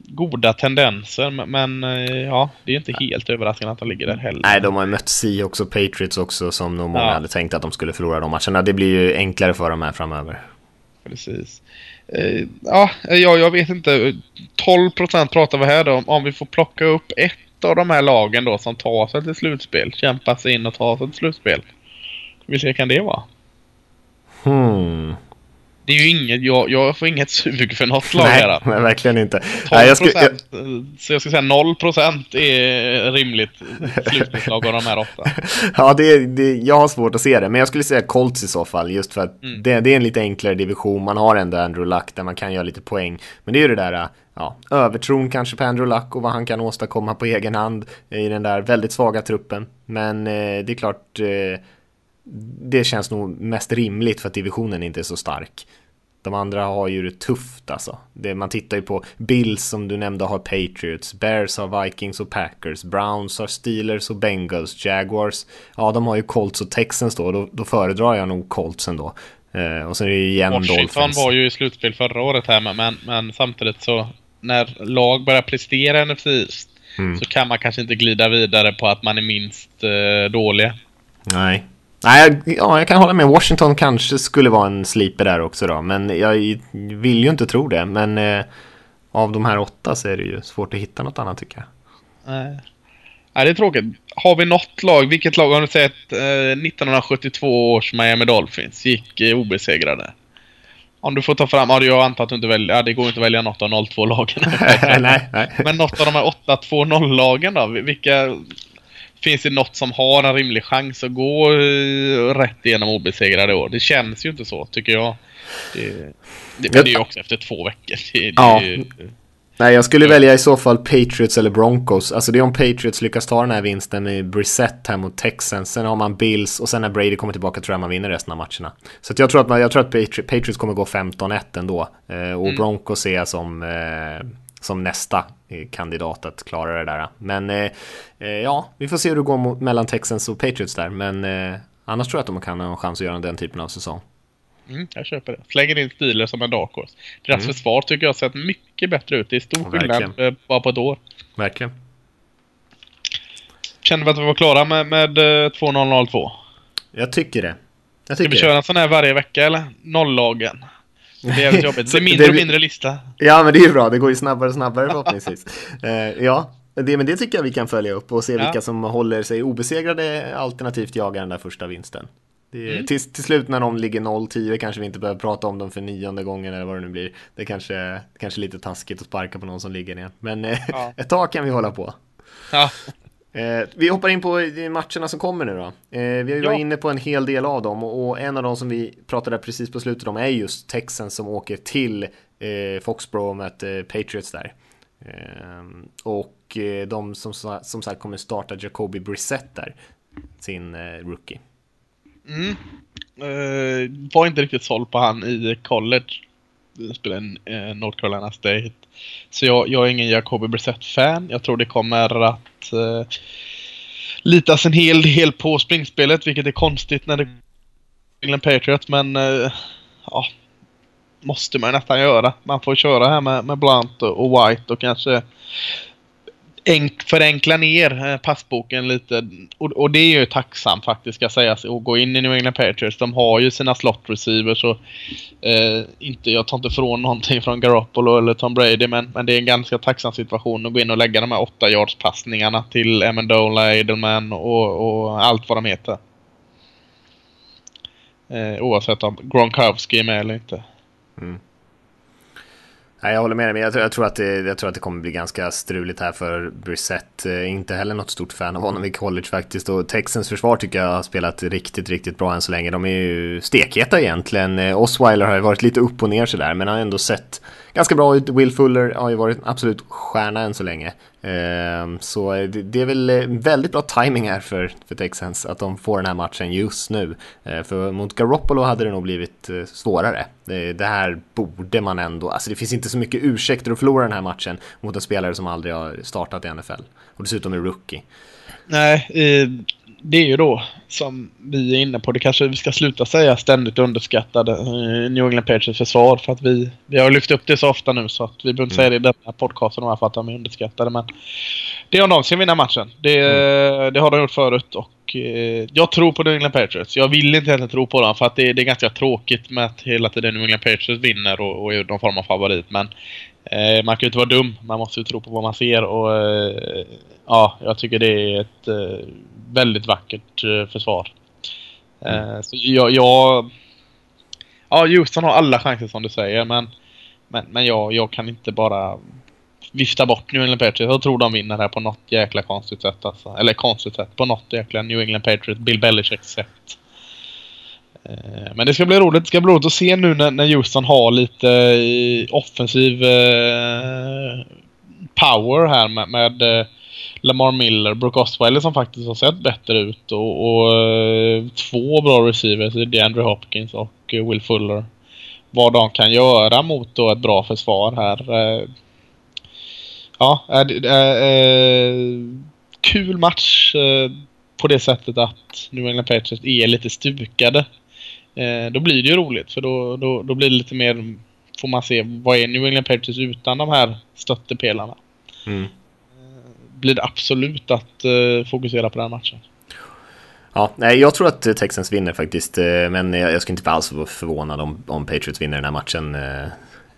goda tendenser, men, eh, ja, det är inte helt överraskande att de ligger där heller. Nej, de har ju mött Seahawks och Patriots också som nog många Ja. hade tänkt att de skulle förlora de matcherna. Det blir ju enklare för dem här framöver. Precis. Eh, ja, jag, vet inte. 12% pratar vi här då om. Om vi får plocka upp ett av de här lagen då som tar sig till slutspel. Kämpar sig in och tar sig till slutspel. Vilka kan det vara? Hmm. Det är ju inget, jag, jag får inget sug för något lag Nej, här. *laughs* nej, verkligen inte. 12%, Nej, jag skulle, jag, Så jag ska säga 0% är rimligt slutspelslag av de här åtta. *laughs* ja, det, det, jag har svårt att se det, men jag skulle säga Colts i så fall, just för att Mm. det, det är en lite enklare division. Man har ändå Andrew Luck där man kan göra lite poäng. Men det är ju det där, ja, övertron kanske på Andrew Luck och vad han kan åstadkomma på egen hand i den där väldigt svaga truppen. Men eh, det är klart, eh, det känns nog mest rimligt för att divisionen inte är så stark. De andra har ju det tufft alltså. Det, man tittar ju på Bills som du nämnde har Patriots, Bears har Vikings och Packers, Browns har Steelers och Bengals, Jaguars, ja de har ju Colts och Texans då, då, då föredrar jag nog Colts ändå. Eh, och sen är det ju igen Washington Dolphins. var ju i slutspel förra året här men, men, samtidigt så när lag börjar prestera NFC East Mm. så kan man kanske inte glida vidare på att man är minst eh, dåliga. Nej. Nej, ja, jag kan hålla med. Washington kanske skulle vara en sleeper där också då, men jag vill ju inte tro det. Men eh, av de här åtta så är det ju svårt att hitta något annat tycker jag. Nej. Nej, det är tråkigt. Har vi något lag, vilket lag har du sett eh, 1972 års Miami Dolphins gick eh, obesegrade? Om du får ta fram, ja jag antar att du inte väljer, ja det går inte att välja något av 0-2-lagen. *laughs* nej, nej. Men något av de här 8-2-0-lagen då? Vilka... Finns det något som har en rimlig chans att gå eh, rätt igenom obesegrade år? Det känns ju inte så, tycker jag. Det, det, men det är ju också efter två veckor. Det, Ja. är ju- Nej, jag skulle välja i så fall Patriots eller Broncos. Alltså det är om Patriots lyckas ta den här vinsten med Brissett här mot Texans. Sen har man Bills och sen när Brady kommer tillbaka tror jag man vinner resten av matcherna. Så jag tror att, man, jag tror att Patri- Patriots kommer gå 15-1 ändå. Eh, och Broncos ser jag som, eh, som nästa kandidat att klara det där. Men eh, eh, ja, vi får se hur det går mot, mellan Texans och Patriots där. Men eh, annars tror jag att de kan ha en chans att göra den typen av säsong. Mm, jag köper det. Slänger in Steelers som en dark horse. Deras försvar tycker jag har sett mycket bättre ut. Det är stor skillnad eh, bara på ett år. Verkligen. Känner vi att vi var klara med, med eh, 2-0-0-2? Jag tycker det. Jag Ska tycker vi det. köra en sån här varje vecka eller? Nollagen. Det är jävligt jobbigt. Det blir mindre och mindre lista. Ja, men det är ju bra. Det går ju snabbare och snabbare *laughs* förhoppningsvis. eh, ja, det, men det tycker jag vi kan följa upp och se Ja. vilka som håller sig obesegrade alternativt jagar den där första vinsten. Det, Mm. till, till slut när de ligger 0-10 kanske vi inte behöver prata om dem för nionde gången eller vad det nu blir. Det är kanske, kanske lite taskigt att sparka på någon som ligger ner. Men eh, Ja. *laughs* ett tag kan vi hålla på. Ja. Eh, vi hoppar in på eh, matcherna som kommer nu då. Eh, vi har ju varit inne på en hel del av dem och, och en av dem som vi pratade precis på slutet om är just Texans som åker till Eh, Foxborough möter Patriots där. Eh, och eh, de som, som sagt kommer starta Jacoby Brissett där, sin eh, rookie. Mm. Var inte riktigt såld på han i college. Spelade uh, North Carolina State. Så jag, jag är ingen Jacoby Brissett-fan. Jag tror det kommer att eh, litas en hel del på springspelet, vilket är konstigt när det England Patriots, men eh, ja, måste man nästan göra. Man får köra här med, med Blunt och White och kanske enk, förenkla ner eh, passboken lite. Och, och, det är ju tacksamt faktiskt ska sägas att gå in i New England Patriots. De har ju sina slot receivers och eh, inte, jag tar inte ifrån någonting från Garoppolo eller Tom Brady men, men det är en ganska tacksam situation att gå in och lägga de här 8 yards passningarna till Amendola, Edelman och, och allt vad de heter. Eh, oavsett om Gronkowski är med eller inte. Mm. Nej, jag håller med dig, men jag tror, jag, tror att det, jag tror att det kommer bli ganska struligt här för Brissett. Eh, inte heller något stort fan av honom i college faktiskt. Och Texans försvar tycker jag har spelat riktigt, riktigt bra än så länge. De är ju stekheta egentligen. Eh, Osweiler har ju varit lite upp och ner sådär, men har ändå sett ganska bra ut. Will Fuller har ju varit absolut stjärna än så länge. Ehm, så det är väl eh, väldigt bra timing här för, för Texans att de får den här matchen just nu. Eh, för mot Garoppolo hade det nog blivit eh, svårare. Det här borde man ändå, alltså det finns inte så mycket ursäkter att förlora den här matchen mot en spelare som aldrig har startat i NFL. Och dessutom är rookie. Nej, eh, det är ju då, som vi är inne på, det kanske vi ska sluta säga ständigt underskattade eh, New England Patriots försvar. För att vi, vi har lyft upp det så ofta nu så att vi behöver inte säga det i den här podcasten för att de är underskattade. Men det är om de ska vinna matchen. Det, mm. det har de gjort förut och eh, jag tror på New England Patriots. Jag vill inte egentligen tro på dem för att det, det är ganska tråkigt med att hela tiden New England Patriots vinner och, och är någon form av favorit. Men eh, man kan ju inte vara dum. Man måste ju tro på vad man ser och eh, ja, jag tycker det är ett eh, väldigt vackert eh, försvar. Mm. Så jag, jag... Ja, Houston har alla chanser som du säger, men, men, men jag, jag kan inte bara vifta bort New England Patriots. Jag tror de vinner här på något jäkla konstigt sätt. Alltså. Eller konstigt sätt. På något jäkla New England Patriots, Bill Belichick sätt. Eh, men det ska bli roligt. Det ska bli roligt att se nu när, när Houston har lite offensiv power här med, med Lamar Miller, Brooke Osweiler som faktiskt har sett bättre ut och, och eh, två bra receivers, DeAndre Hopkins och eh, Will Fuller. Vad de kan göra mot då ett bra försvar här. Uh, ja, kul match på det sättet att New England Patriots är lite stukade. då blir det ju roligt för då, då, då blir det lite mer, får man se, vad är New England Patriots utan de här stöttepelarna. Mm blir det absolut att eh, fokusera på den matchen. Ja, nej, jag tror att eh, Texans vinner faktiskt, eh, men jag, jag skulle inte alls vara förvånad om, om Patriots vinner den här matchen.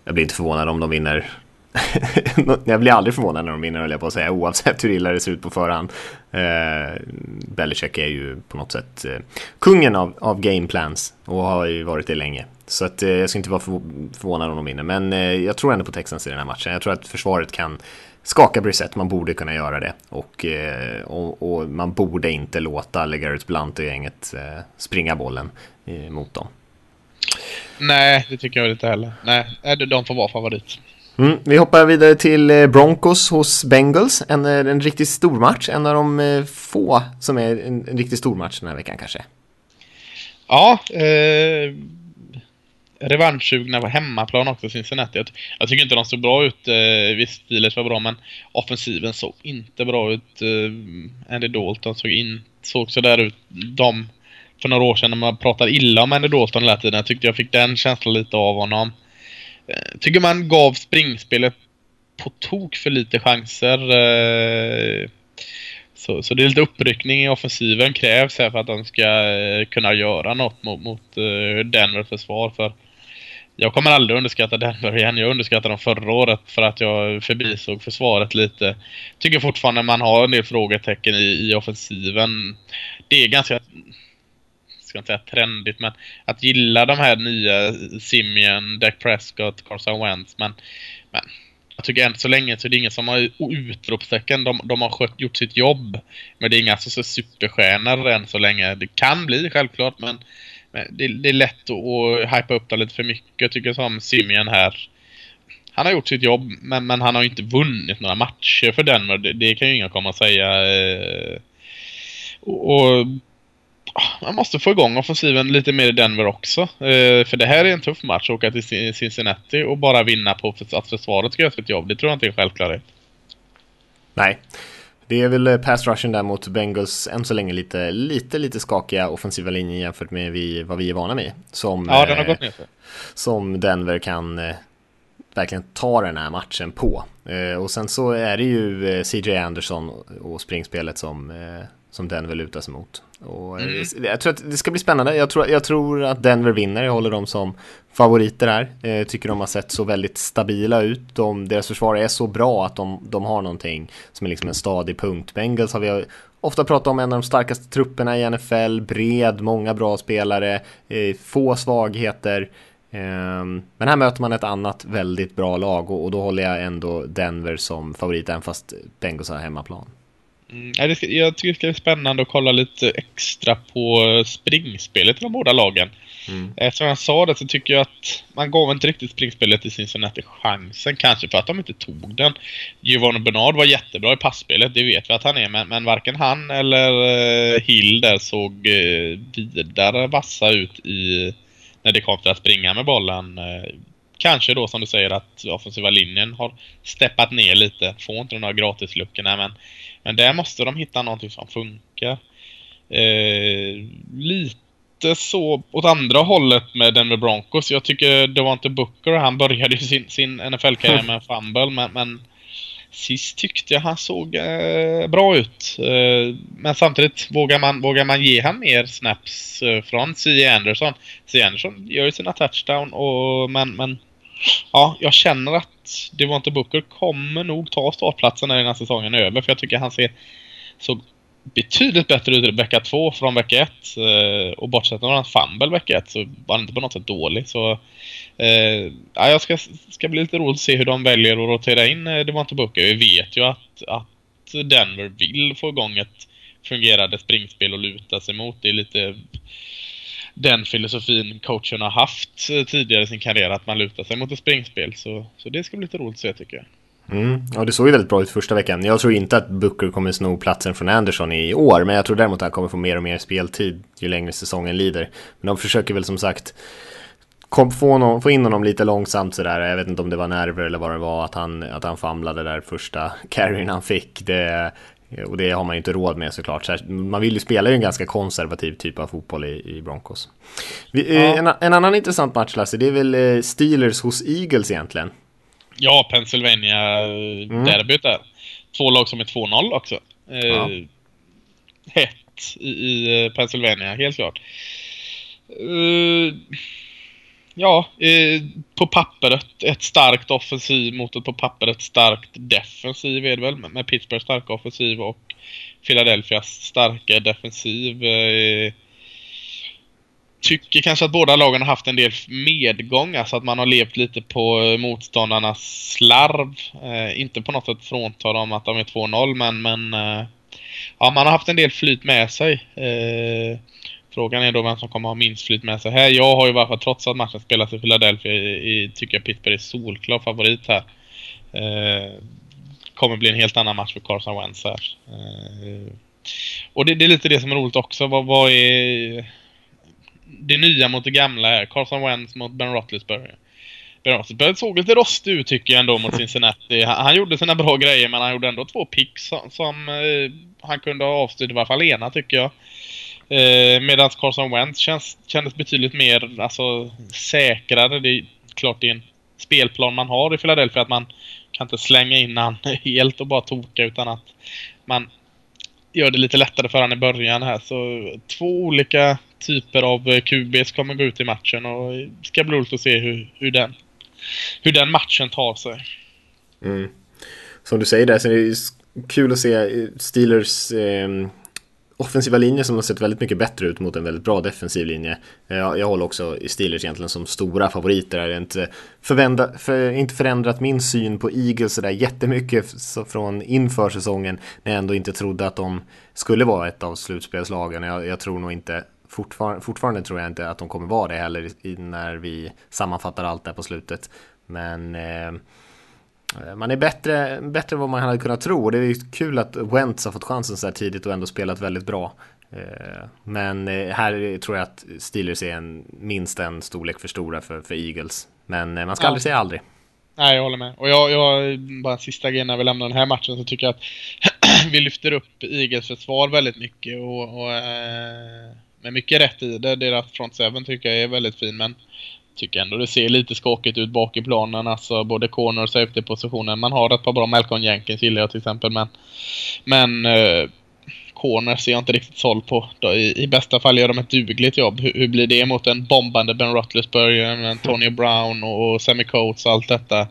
Jag blir inte förvånad om de vinner. *laughs* jag blir aldrig förvånad när de vinner, höll jag på att säga, oavsett hur illa det ser ut på förhand. Eh, Belichick är ju på något sätt eh, kungen av, av gameplans och har ju varit det länge. Så att, eh, jag ska inte vara förvånad om de vinner, men eh, jag tror ändå på Texans i den här matchen. Jag tror att försvaret kan skaka Brissett, man borde kunna göra det. Och, eh, och, och man borde inte låta LeGarrette Blunt och gänget eh, springa bollen eh, mot dem. Nej, det tycker jag inte heller. Nej, de får vara favorit. Mm, vi hoppar vidare till Broncos hos Bengals. En, en riktigt stor match. En av de få som är en, en riktigt stor match den här veckan kanske. Ja, eh, revanschsugna på hemmaplan också, Cincinnati. Jag, jag tycker inte de såg bra ut. Eh, visst, Steelers var bra, men offensiven såg inte bra ut. Eh, Andy Dalton såg, in, såg sådär ut. De, för några år sedan när man pratade illa om Andy Dalton hela tiden, jag tyckte jag fick den känslan lite av honom. Eh, tycker man gav springspelet på tok för lite chanser. Eh, så, så det är lite uppryckning i offensiven krävs här för att de ska eh, kunna göra något mot, mot eh, Denver försvar. För jag kommer aldrig underskatta Denver igen. Jag underskattade dem förra året för att jag förbisåg försvaret lite. Tycker fortfarande man har en del frågetecken i, i offensiven. Det är ganska ska inte säga trendigt, men att gilla de här nya Simeon, Dak Prescott, Carson Wentz, men, men jag tycker än så länge så är det ingen som har utropstecken. De, de har skött, gjort sitt jobb. Men det är inga så superstjärnor än så länge. Det kan bli självklart, men det, det, är lätt att, att hypa upp det lite för mycket. Jag tycker som Simeon här han har gjort sitt jobb, men, men han har inte vunnit några matcher för Denver. Det, det kan ju ingen komma och säga. Eh, och, och man måste få igång offensiven lite mer i Denver också. Eh, för det här är en tuff match. Åka till Cincinnati och bara vinna på att försvaret ska göra sitt jobb. Det tror jag inte är självklart. Nej. Det är väl eh, pass rushen där mot Bengals än så länge lite, lite, lite skakiga offensiva linjer jämfört med vi, vad vi är vana vid. Som, ja, den har gått ner för. Som Denver kan eh, verkligen ta den här matchen på. Eh, och sen så är det ju eh, CJ Anderson och springspelet som, eh, som Denver lutar sig mot. Och eh, mm. Jag tror att det ska bli spännande. Jag tror, jag tror att Denver vinner. Jag håller dem som favoriter här. Eh, tycker de har sett så väldigt stabila ut. De, deras försvar är så bra att de, de har någonting som är liksom en stadig punkt. Bengals har vi ofta pratat om en av de starkaste trupperna i NFL. Bred, många bra spelare, eh, få svagheter. Ehm, men här möter man ett annat väldigt bra lag och, då håller jag ändå Denver som favorit även fast Bengals har hemmaplan. Mm, jag tycker det ska bli spännande att kolla lite extra på springspelet i de båda lagen. Mm. Eh, som jag sa det så tycker jag att man gav inte riktigt springspelet i Cincinnati chansen. Kanske för att de inte tog den. Giovanni Bernard var jättebra i passspelet, det vet vi att han är. Men, men varken han eller eh, Hill där såg eh, vidare vassa ut i när det kom till att springa med bollen. Eh, kanske då som du säger att offensiva linjen har steppat ner lite. Får inte de där gratisluckorna men, men där måste de hitta någonting som funkar. Eh, lite så åt andra hållet med Denver Broncos. Jag tycker det var inte Booker. Han började sin, sin NFL-karriär *laughs* med en fumble men, men Sist tyckte jag han såg eh, bra ut. Eh, men samtidigt, vågar man, vågar man ge han mer snaps eh, från C. Anderson? C. Anderson gör ju sina touchdown och men, men ja, jag känner att Devonte Booker kommer nog ta startplatsen när den här säsongen är över. För jag tycker han ser så betydligt bättre ut i vecka två från vecka ett. Eh, och bortsett från hans fumble vecka ett så var han inte på något sätt dålig. Så eh, ja, jag ska, ska bli lite roligt att se hur de väljer att rotera in eh, Devonte Booker. Vi vet ju att, att Denver vill få igång ett fungerande springspel och luta sig mot. Det är lite den filosofin coachen har haft eh, tidigare i sin karriär, att man lutar sig mot ett springspel. Så, så det ska bli lite roligt att se tycker jag. Mm. Ja, det såg ju väldigt bra ut första veckan. Jag tror inte att Booker kommer sno platsen från Anderson i år, men jag tror däremot att han kommer få mer och mer speltid ju längre säsongen lider. Men de försöker väl som sagt kom, få, någon, få in honom lite långsamt sådär. Jag vet inte om det var nerver eller vad det var, att han, att han famlade där första *laughs* carryn han fick. Det, och det har man ju inte råd med såklart. Så man vill ju spela ju en ganska konservativ typ av fotboll i, i Broncos. Vi, ja. en, en, annan intressant match Lasse, det är väl eh, Steelers hos Eagles egentligen. Ja, Pennsylvania-derbyt mm. där. Två lag som är 2-0 också. Ja. Eh, hett i, i, eh, Pennsylvania, helt klart. Eh, ja, eh, på pappret ett starkt offensiv mot ett på pappret starkt defensiv är det väl. Med Pittsburghs starka offensiv och Philadelphias starka defensiv. Eh, tycker kanske att båda lagen har haft en del medgång. Alltså att man har levt lite på eh, motståndarnas slarv. Eh, inte på något sätt frånta dem att de är 2-0 men, men eh, ja, man har haft en del flyt med sig. Eh, frågan är då vem som kommer ha minst flyt med sig här. Jag har ju varför trots att matchen spelas i Philadelphia i, i, tycker jag Pittsburgh är solklar favorit här. Eh, kommer bli en helt annan match för Carson Wentz här. Eh, och det, det, är lite det som är roligt också. Vad, vad är det nya mot det gamla här. Carson Wentz mot Ben Roethlisberger. Ben Roethlisberger såg lite rostig ut tycker jag ändå mot Cincinnati. Han, han gjorde sina bra grejer men han gjorde ändå två picks som, som eh, han kunde ha avstyrt i varje fall ena tycker jag. Eh, Medan Carson Wentz känns, kändes betydligt mer alltså, säkrare. Det är klart det är en spelplan man har i Philadelphia att man kan inte slänga in han *laughs* helt och bara toka utan att man gör det lite lättare för honom i början här. Så två olika typer av eh, QBs kommer gå ut i matchen och det ska bli roligt att se hur, hur, den, hur den matchen tar sig. Mm. Som du säger där så är det kul att se Steelers eh, offensiva linje som har sett väldigt mycket bättre ut mot en väldigt bra defensiv linje. Eh, jag, jag håller också Steelers egentligen som stora favoriter. Jag har inte, förvända, för, inte förändrat min syn på Eagles sådär jättemycket från inför säsongen när jag ändå inte trodde att de skulle vara ett av slutspelslagen. Jag, jag tror nog inte fortfar fortfarande tror jag inte att de kommer vara det heller när vi sammanfattar allt där på slutet. Men Eh, man är bättre, bättre än vad man hade kunnat tro och det är ju kul att Wentz har fått chansen så här tidigt och ändå spelat väldigt bra. Eh, men eh, här tror jag att Steelers är en, minst en storlek för stora för, för Eagles. Men man ska ja. aldrig säga aldrig. Nej, jag håller med. Och jag, jag bara en sista grej när vi lämnar den här matchen så tycker jag att *clears throat* vi lyfter upp Eagles försvar väldigt mycket och, och med mycket rätt i det. Deras front seven tycker jag är väldigt fin men tycker ändå det ser lite skakigt ut bak i planen. Alltså både corner och safety-positionen. Man har ett par bra Malcolm Jenkins gillar jag till exempel. Men, men eh, corner ser jag inte riktigt såld på. I, I, bästa fall gör de ett dugligt jobb. Hur, hur blir det mot en bombande Ben Roethlisberger, Tony Brown och, och Sammy Coates och allt detta.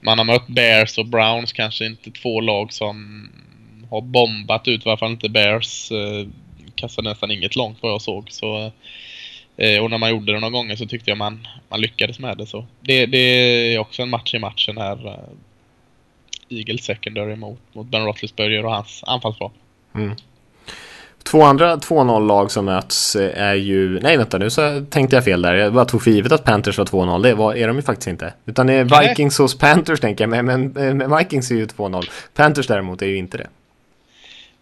Man har mött Bears och Browns, kanske inte två lag som har bombat ut, i alla fall inte Bears. Eh, kastade nästan inget långt vad jag såg. Så Eh, och när man gjorde det några gånger så tyckte jag man, man lyckades med det. Så det, det är också en match i matchen här. Uh, Eagles secondary mot, mot Ben Roethlisberger och hans anfallsval. Mm. Två andra 2-0-lag som möts eh, är ju... Nej vänta nu så tänkte jag fel där. Jag bara tog för givet att Panthers var 2-0. Det var, är de ju faktiskt inte. Utan det är Vikings hos Panthers tänker jag. Men, men, men Vikings är ju 2-0. Panthers däremot är ju inte det.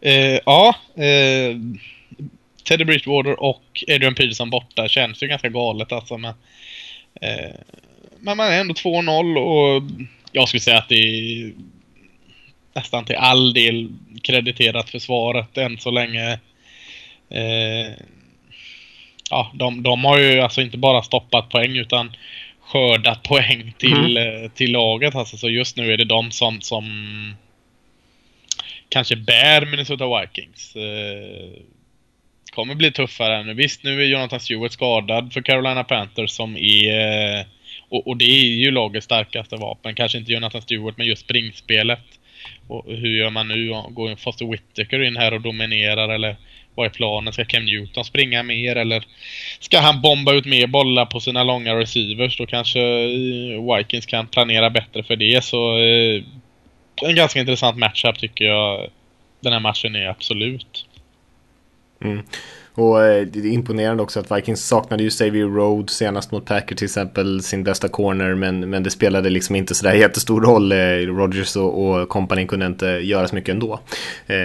Uh, ja. Uh Teddy Bridgewater och Adrian Peterson borta känns ju ganska galet alltså. Men, eh, men man är ändå 2-0 och jag skulle säga att det är nästan till all del krediterat försvaret än så länge. Eh, ja, de, de har ju alltså inte bara stoppat poäng utan skördat poäng till, mm. Eh, till laget. Alltså, så just nu är det de som, som kanske bär Minnesota Vikings. Eh, kommer bli tuffare nu. Visst, nu är Jonathan Stewart skadad för Carolina Panthers som är... Eh, och, och, det är ju lagets starkaste vapen. Kanske inte Jonathan Stewart, men just springspelet. Och hur gör man nu? Går Foster Whittaker in här och dominerar eller vad är planen? Ska Cam Newton springa mer eller ska han bomba ut mer bollar på sina långa receivers? Då kanske eh, Vikings kan planera bättre för det. Så eh, en ganska intressant matchup tycker jag den här matchen är absolut. Mm. Och eh, det är imponerande också att Vikings saknade ju Xavier Road senast mot Packer till exempel, sin bästa corner, men, men det spelade liksom inte sådär jättestor roll. Eh, Rodgers och, och company kunde inte göra så mycket ändå. Eh,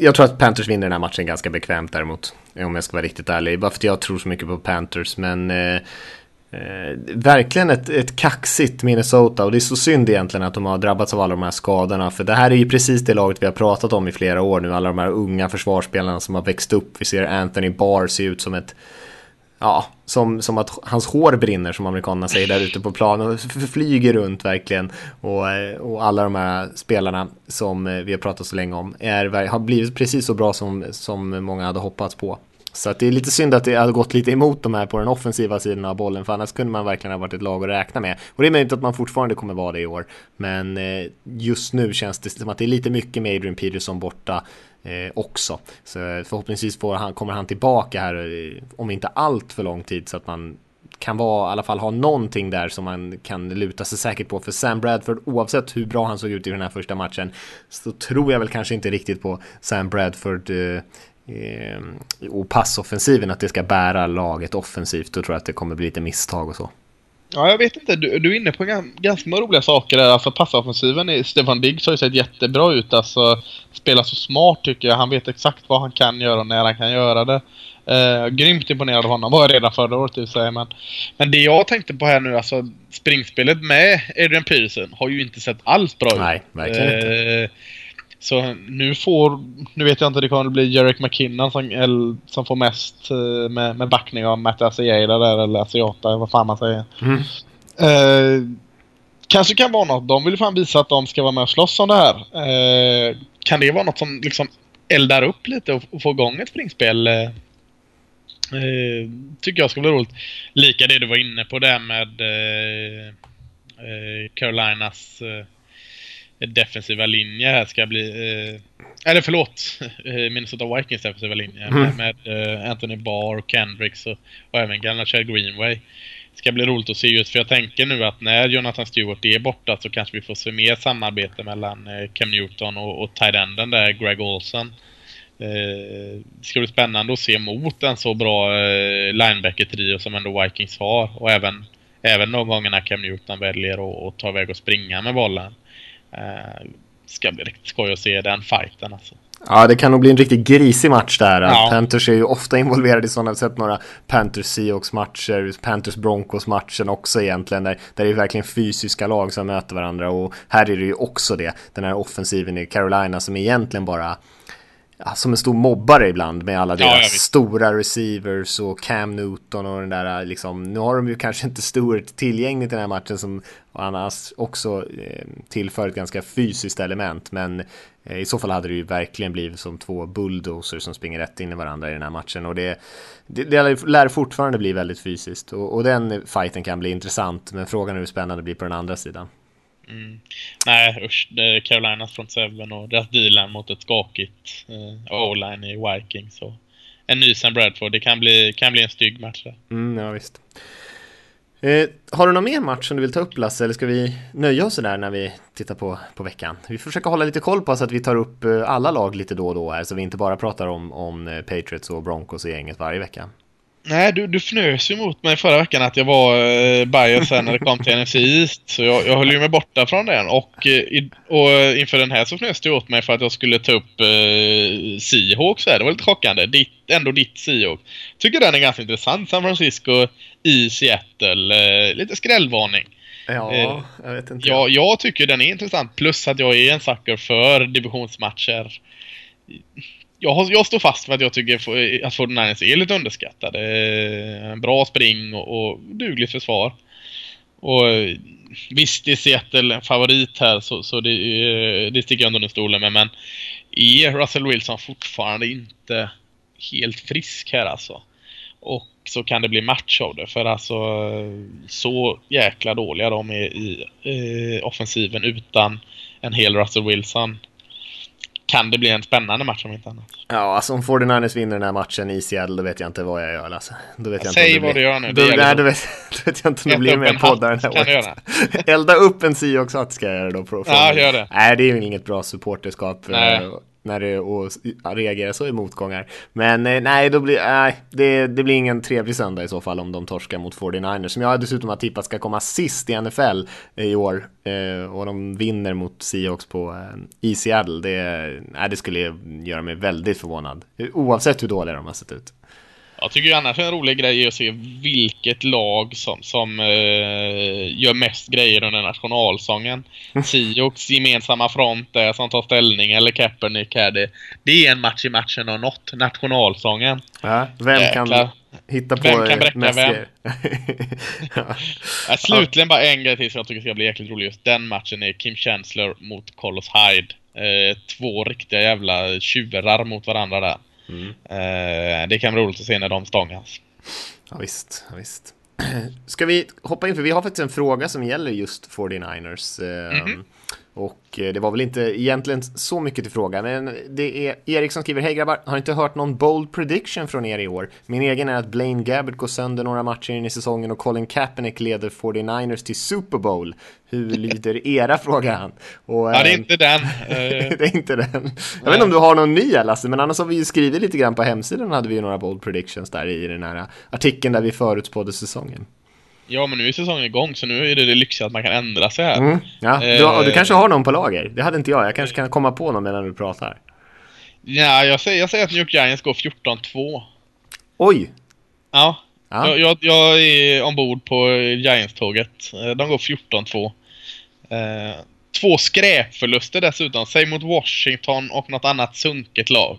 jag tror att Panthers vinner den här matchen ganska bekvämt däremot, om jag ska vara riktigt ärlig. Bara för att jag tror så mycket på Panthers, men eh, eh, verkligen ett, ett kaxigt Minnesota och det är så synd egentligen att de har drabbats av alla de här skadorna. För det här är ju precis det laget vi har pratat om i flera år nu. Alla de här unga försvarsspelarna som har växt upp. Vi ser Anthony Barr se ut som ett Ja, som, som att hans hår brinner som amerikanerna säger där ute på planen. Och flyger runt verkligen. Och, eh, och alla de här spelarna som eh, vi har pratat så länge om är, har blivit precis så bra som, som många hade hoppats på. Så att det är lite synd att det har gått lite emot de här på den offensiva sidan av bollen, för annars kunde man verkligen ha varit ett lag att räkna med. Och det är möjligt att man fortfarande kommer vara det i år, men eh, just nu känns det som att det är lite mycket med Adrian Peterson borta eh, också. Så förhoppningsvis får han, kommer han tillbaka här eh, om inte allt för lång tid så att man kan vara, i alla fall ha någonting där som man kan luta sig säkert på. För Sam Bradford, oavsett hur bra han såg ut i den här första matchen, så tror jag väl kanske inte riktigt på Sam Bradford eh, och passoffensiven, att det ska bära laget offensivt. Då tror jag att det kommer bli lite misstag och så. Ja, jag vet inte. Du, du är inne på ganska roliga saker där. Alltså passoffensiven, Stefan Diggs har ju sett jättebra ut. Alltså, spelar så smart tycker jag. Han vet exakt vad han kan göra och när han kan göra det. Uh, grymt imponerad av honom var jag redan förra året i sig. Men, men det jag tänkte på här nu, alltså springspelet med Adrian Peterson har ju inte sett alls bra ut. Nej, verkligen uh, inte. Så nu får, nu vet jag inte, det kommer bli Jarek McKinnon som, som får mest eh, med, med backning av Matt Asiata där, eller Asiata, vad fan man säger. Mm. Eh, kanske kan vara något. De vill fan visa att de ska vara med och slåss om det här. Eh, kan det vara något som liksom eldar upp lite och, och få igång ett springspel? Eh, eh tycker jag ska bli roligt. Lika det du var inne på där med eh, Carolinas defensiva linje här ska bli... Eh, eller förlåt, *laughs* eh, Minnesota Vikings defensiva linje mm. med, med eh, Anthony Barr, Kendricks och, och även gamla Chad Greenway. Det ska bli roligt att se just för jag tänker nu att när Jonathan Stewart är borta så kanske vi får se mer samarbete mellan eh, Cam Newton och, och tight enden där, Greg Olson. Eh, det ska bli spännande att se mot en så bra eh, linebacker-trio som ändå Vikings har och även, även de gångerna Cam Newton väljer att ta iväg och springa med bollen. Eh, ska bli riktigt skoj att se den fighten alltså. Ja, det kan nog bli en riktigt grisig match där. Ja. Panthers är ju ofta involverade i sådana. Har sett några Panthers Seahawks matcher, Panthers Broncos matchen också egentligen. Där, där det är verkligen fysiska lag som möter varandra. Och här är det ju också det. Den här offensiven i Carolina som egentligen bara som en stor mobbare ibland med alla deras ja, stora receivers och Cam Newton och den där liksom. Nu har de ju kanske inte Stewart tillgängligt i den här matchen som annars också eh, tillför ett ganska fysiskt element. Men eh, i så fall hade det ju verkligen blivit som två bulldozers som springer rätt in i varandra i den här matchen. Och det, det, det lär fortfarande bli väldigt fysiskt. Och, och den fighten kan bli intressant. Men frågan är hur spännande det blir på den andra sidan. Mm. Nej usch, det är Carolinas front seven och deras dealen mot ett skakigt eh, O-line i Vikings. Och en ny Sam Bradford. Det kan bli, kan bli en stygg match där. Mm, ja, visst. Eh, har du någon mer match som du vill ta upp Lasse, eller ska vi nöja oss där när vi tittar på, på veckan? Vi försöker hålla lite koll på så att vi tar upp eh, alla lag lite då och då här, så vi inte bara pratar om, om eh, Patriots och Broncos i gänget varje vecka. Nej, du, du fnös ju mot mig förra veckan att jag var eh, bias när det kom till NFC East. Så jag, jag höll ju mig borta från den. Och, eh, i, och eh, inför den här så fnös du åt mig för att jag skulle ta upp eh, Seahawks här. Det var lite chockande. Ditt, ändå ditt Seahawks. Tycker den är ganska intressant. San Francisco i Seattle. Eh, lite skrällvarning. Ja, Eh, jag vet inte. Jag, jag tycker den är intressant. Plus att jag är en sucker för divisionsmatcher. Jag, jag står fast vid att jag tycker att 49ers är lite underskattade. Eh, bra spring och, och dugligt försvar. Och eh, visst, visst, är Seattle en favorit här så, så det, eh, det sticker jag inte under stolen med. Men är Russell Wilson fortfarande inte helt frisk här alltså? Och så kan det bli match av det. För alltså så jäkla dåliga de är i eh, offensiven utan en hel Russell Wilson. Kan det bli en spännande match om inte annat. Ja, alltså om 49ers vinner den här matchen i Seattle, då vet jag inte vad jag gör Lasse. Då vet jag inte Säg det vad blir... du gör nu, Då, nej, så. då vet, *laughs* då vet jag inte om det blir mer poddar den här året. *laughs* Elda upp en Seahawks-hatt ska jag göra då. Ja, gör det. Nej, det är ju inget bra supporterskap. Nej. När det och reagerar så i motgångar. Men eh, nej, då blir, nej det, det blir ingen trevlig söndag i så fall om de torskar mot 49ers. Som jag dessutom har tippat ska komma sist i NFL eh, i år. Eh, och de vinner mot Seahawks på eh, i Seattle. Det, nej, det skulle göra mig väldigt förvånad. Oavsett hur dåliga de har sett ut. Jag tycker ju annars en rolig grej är att se vilket lag som, som eh, gör mest grejer under nationalsången. *laughs* Seahawks gemensamma front där som tar ställning eller Kaepernick här. Det, det är en match i matchen och något. Nationalsången. Ja, vem Jäklar. kan hitta på Vem kan bräcka mest vem? *laughs* ja. *laughs* Äh, slutligen bara en grej till som jag tycker ska bli jäkligt rolig. Just den matchen är Kim Chancellor mot Carlos Hyde. Eh, två riktiga jävla tjurar mot varandra där. Mm. Eh, det kan bli roligt att se när de stångas. Ja, visst, ja, visst. *clears throat* Ska vi hoppa in, för vi har faktiskt en fråga som gäller just 49ers. eh, Mhm. Och eh, det var väl inte egentligen så mycket till fråga, men det är Erik som skriver Hej grabbar, har inte hört någon bold prediction från er i år. Min egen är att Blaine Gabbert går sönder några matcher in i säsongen och Colin Kaepernick leder 49ers till Super Bowl. Hur lyder *laughs* era, frågar han. Och, Ja, det är eh, inte den. *laughs* Det är inte den. Jag vet inte om du har någon ny Lasse, men annars har vi ju skrivit lite grann på hemsidan hade vi ju några bold predictions där i den här artikeln där vi förutspådde säsongen. Ja, men nu är säsongen igång så nu är det det lyxiga att man kan ändra sig här. Mm. Ja, du, Eh. och du kanske har någon på lager? Det hade inte jag. Jag kanske kan komma på någon medan du pratar. Ja, jag säger, jag säger att New York Giants går 14-2. Oj! Ja. Ja. Jag, jag, jag är ombord på Giants-tåget. Eh, De går 14-2. Eh, två skräpförluster dessutom. Säg mot Washington och något annat sunket lag.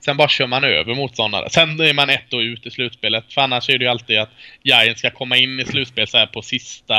Sen bara kör man över motståndare. Sen är man ett och ut i slutspelet. För annars är det ju alltid att Giants ska komma in i slutspel så här på sista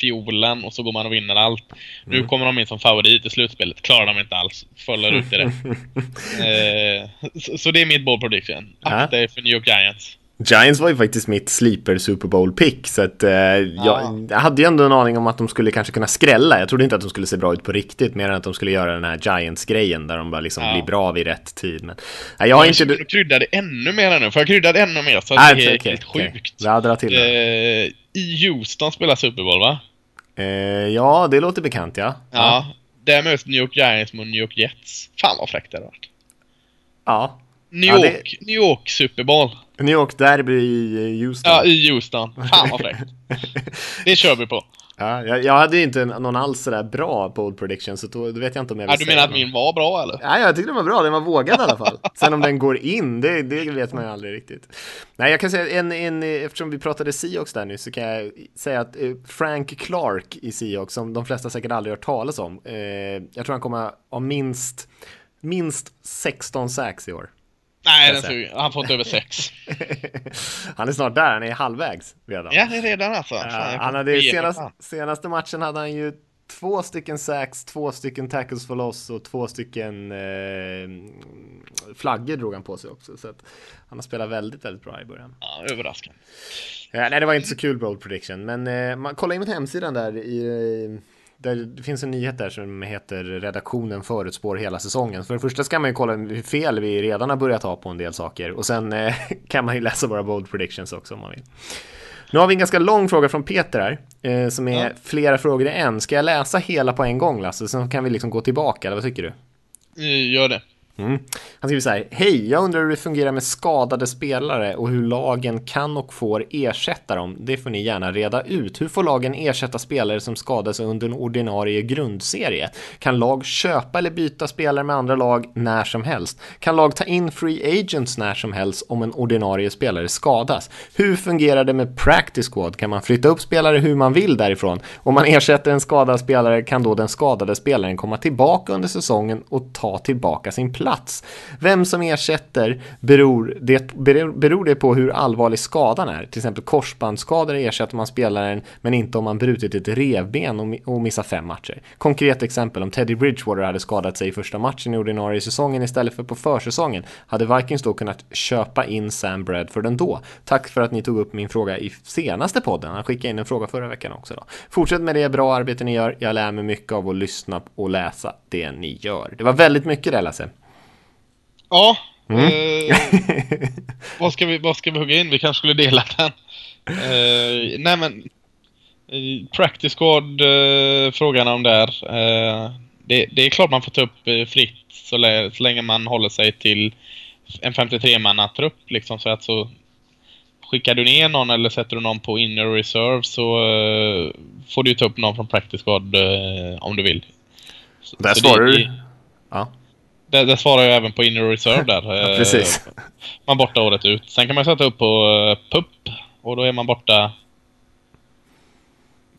fiolen och så går man och vinner allt. Nu kommer de in som favorit i slutspelet. Klarar de inte alls. Faller ut i det. *laughs* eh, så, så det är mitt bold prediction. Akta er för New York Giants. Giants var ju faktiskt mitt sleeper Super Bowl pick så att eh, jag, jag hade ju ändå en aning om att de skulle kanske kunna skrälla. Jag trodde inte att de skulle se bra ut på riktigt mer än att de skulle göra den här Giants-grejen där de bara liksom Ja. blir bra vid rätt tid. Men nej, jag har inte... skulle krydda det ännu mer nu, för jag kryddade ännu mer så Nej, det är okej, helt okej. sjukt. Ja, dra till. Eh, I Houston spelar Super Bowl va? Eh, ja, det låter bekant ja. Ja. Där möts New York Giants mot New York Jets. Fan vad fräckt det hade varit. Ja. New Ja, det- York, New York Super Bowl. New York Derby i eh, Houston. Ja, i Houston. Fan vad fräckt. *laughs* Det kör vi på. Ja, jag, jag hade ju inte någon alls sådär bra bold prediction så då, då vet jag inte om jag vill Ja, du menar att min var bra eller? Nej, jag tyckte den var bra. Den var vågad i alla fall. Sen om den går in, det, det vet man ju aldrig riktigt. Nej, jag kan säga en, en, eftersom vi pratade Seahawks där nu så kan jag säga att eh, Frank Clark i Seahawks, som de flesta säkert aldrig hört talas om, eh, jag tror han kommer ha minst, minst 16 sacks i år. Nej, den såg, han får inte över sex. *laughs* han är snart där, han är halvvägs redan. Ja, det är redan alltså. Ja, Fan, han hade senast, senaste matchen hade han ju två stycken sacks, två stycken tackles for loss och två stycken eh, flaggor drog han på sig också. Så att han har spelat väldigt, väldigt bra i början. Ja, överraskande. Ja, nej, det var inte så kul bold prediction, men eh, man, kolla in hemsidan där i eh, där det finns en nyhet där som heter redaktionen förutspår hela säsongen. För det första ska man ju kolla hur fel vi redan har börjat ha på en del saker och sen eh, *laughs* kan man ju läsa våra bold predictions också om man vill. Nu har vi en ganska lång fråga från Peter här, eh, som är Ja. flera frågor i en. Ska jag läsa hela på en gång Lasse, sen kan vi liksom gå tillbaka, eller vad tycker du? Eh, Gör det. Mm. Han skriver så här, hej, jag undrar hur det fungerar med skadade spelare och hur lagen kan och får ersätta dem. Det får ni gärna reda ut. Hur får lagen ersätta spelare som skadas under en ordinarie grundserie? Kan lag köpa eller byta spelare med andra lag när som helst? Kan lag ta in free agents när som helst om en ordinarie spelare skadas? Hur fungerar det med practice squad? Kan man flytta upp spelare hur man vill därifrån? Om man ersätter en skadad spelare kan då den skadade spelaren komma tillbaka under säsongen och ta tillbaka sin plats. Vem som ersätter beror det, beror, det på hur allvarlig skadan är. Till exempel korsbandsskador ersätter man spelaren men inte om man brutit ett revben och, och missar fem matcher. Konkret exempel om Teddy Bridgewater hade skadat sig i första matchen i ordinarie säsongen istället för på försäsongen hade Vikings då kunnat köpa in Sam Bradford ändå. Tack för att ni tog upp min fråga i senaste podden. Han skickade in en fråga förra veckan också. Då. Fortsätt med det bra arbete ni gör. Jag lär mig mycket av att lyssna och läsa det ni gör. Det var väldigt mycket det Lasse. Ja. Mm. Eh, vad, ska vi, vad ska vi hugga in? Vi kanske skulle dela den. Eh, nej men. eh, Practice squad, eh, frågan om där. Eh, det, det är klart man får ta upp eh, fritt så, lä- så länge man håller sig till en 53-manna-trupp. Liksom, så att så skickar du ner någon eller sätter du någon på inner reserve så eh, får du ta upp någon från practice squad eh, om du vill. Så- Där svarar du. Ja, där, där svarar jag även på inner reserve där. ja *laughs* Eh, precis. Man borta året ut. Sen kan man sätta upp på uh, PUP och då är man borta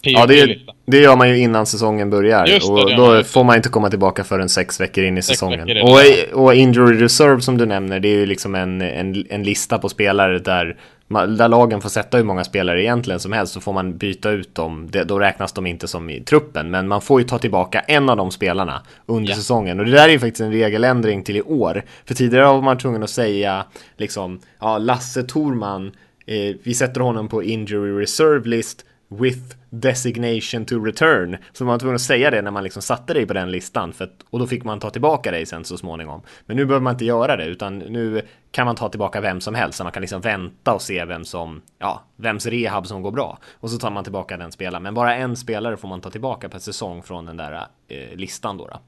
Ja, det, det gör man ju innan säsongen börjar. Det, och det då får man inte komma tillbaka förrän sex veckor in i säsongen. Och, det. och injury reserve som du nämner, det är ju liksom en, en, en lista på spelare där, där lagen får sätta hur många spelare egentligen som helst, så får man byta ut dem. Det, då räknas de inte som i truppen, men man får ju ta tillbaka en av de spelarna under Ja. säsongen. Och det där är ju faktiskt en regeländring till i år. För tidigare var man tvungen att säga, liksom, ja, Lasse Torman, eh, vi sätter honom på injury reserve list with designation to return. Så man var tvungen att säga det när man liksom satte dig på den listan. För att, och då fick man ta tillbaka dig sen så småningom. Men nu behöver man inte göra det, utan nu kan man ta tillbaka vem som helst. Så man kan liksom vänta och se vem som, ja, vems rehab som går bra. Och så tar man tillbaka den spelaren. Men bara en spelare får man ta tillbaka per säsong från den där eh, listan då. då.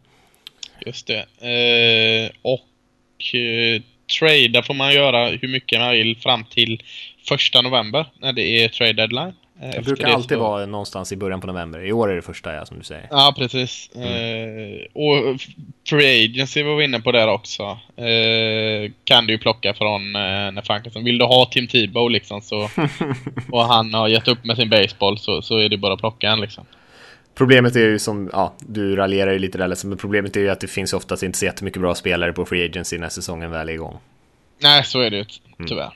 Just det. Eh, och eh, trada får man göra hur mycket man vill fram till första november när det är trade deadline. Eh, Det efter brukar alltid så- vara någonstans i början på november. I år är det första, ja, som du säger. Ja, precis. Mm. Eh, och Free Agency var vi inne på där också. Eh, kan du ju plocka från eh, när Frankenstein. Vill du ha Tim Tebow liksom så *laughs* och han har gett upp med sin baseball så, så är det bara att plocka en liksom. Problemet är ju som, ja, du raljerar ju lite där Lasse, men problemet är ju att det finns oftast inte så jättemycket bra spelare på Free Agency när säsongen väl är igång. Nej, så är det ju Mm. tyvärr. Har-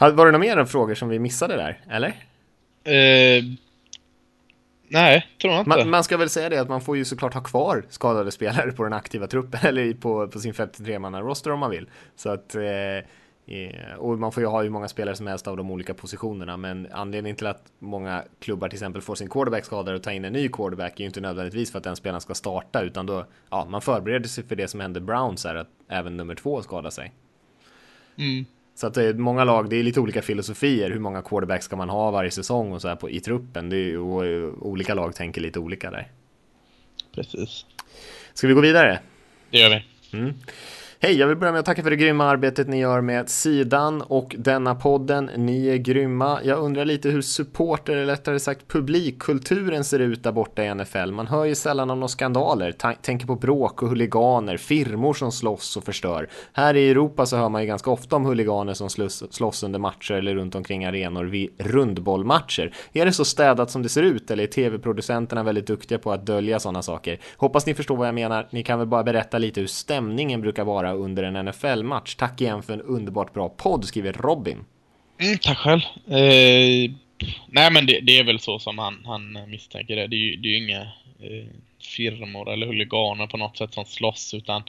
Var det några mer frågor som vi missade där, eller? Eh, nej, tror jag inte. Man, man ska väl säga det att man får ju såklart ha kvar skadade spelare på den aktiva truppen *laughs* eller på, på sin 53-manna roster om man vill. Så att, eh, eh, och man får ju ha hur många spelare som helst av de olika positionerna, men anledningen till att många klubbar till exempel får sin quarterback skadad och tar in en ny quarterback är ju inte nödvändigtvis för att den spelaren ska starta, utan då, ja, man förbereder sig för det som hände Browns här, att även nummer två skadar sig. Mm. Så att det är många lag, det är lite olika filosofier. Hur många quarterbacks ska man ha varje säsong och så här på, i truppen? Det är, ju- och, eh, olika lag tänker lite olika där. Precis. Ska vi gå vidare? Det gör vi. Mm. Hej, jag vill börja med att tacka för det grymma arbetet ni gör med sidan och denna podden. Ni är grymma. Jag undrar lite hur supporter, eller rättare sagt publikkulturen ser ut där borta i NFL. Man hör ju sällan om några skandaler, Ta tänker på bråk och huliganer, firmor som slåss och förstör. Här i Europa så hör man ju ganska ofta om huliganer som slåss, slåss under matcher eller runt omkring arenor vid rundbollmatcher. Är det så städat som det ser ut eller är tv-producenterna väldigt duktiga på att dölja sådana saker? Hoppas ni förstår vad jag menar. Ni kan väl bara berätta lite hur stämningen brukar vara under en NFL-match. Tack igen för en underbart bra podd, skriver Robin. Mm, tack själv. Eh, nej men det, det, är väl så som han, han misstänker det. Det är ju, det är ju inga eh, firmor eller huliganer på något sätt som slåss utan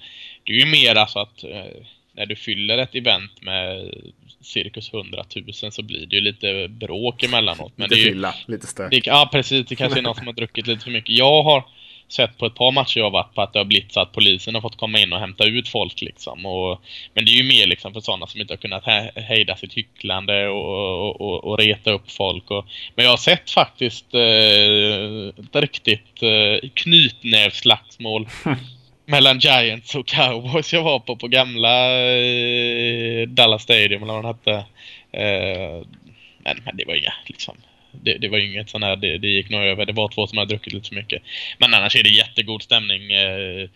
det är ju mer alltså att eh, när du fyller ett event med cirkus 100 000 så blir det ju lite bråk emellanåt. Men lite det är ju, fylla, lite stök. Ja precis, det kanske är någon som har druckit lite för mycket. Jag har sett på ett par matcher jag varit på att det har blivit så att polisen har fått komma in och hämta ut folk liksom. Och, men det är ju mer liksom för sådana som inte har kunnat hejda sitt hycklande och, och, och, reta upp folk. Och, men jag har sett faktiskt eh, ett riktigt eh, knytnävsslagsmål *laughs* mellan Giants och Cowboys jag var på på gamla eh, Dallas Stadium eller vad den hette. Eh, men, men det var inga liksom det, det var ju inget sån här, det, det, gick nog över. Det var två som hade druckit lite för mycket. Men annars är det jättegod stämning eh,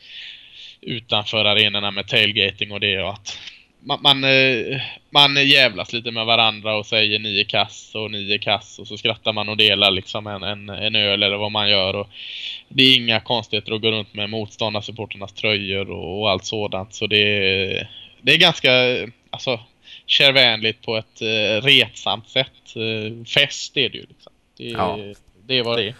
utanför arenorna med tailgating och det och att man, man, eh, man jävlas lite med varandra och säger nio kass och nio kass och så skrattar man och delar liksom en, en, en öl eller vad man gör. Och det är inga konstigheter att gå runt med motståndarsupporternas tröjor och, och allt sådant. Så det, det är ganska, alltså kärvänligt på ett uh, retsamt sätt. Uh, fest är det ju. Liksom. Det, ja. det är vad det är.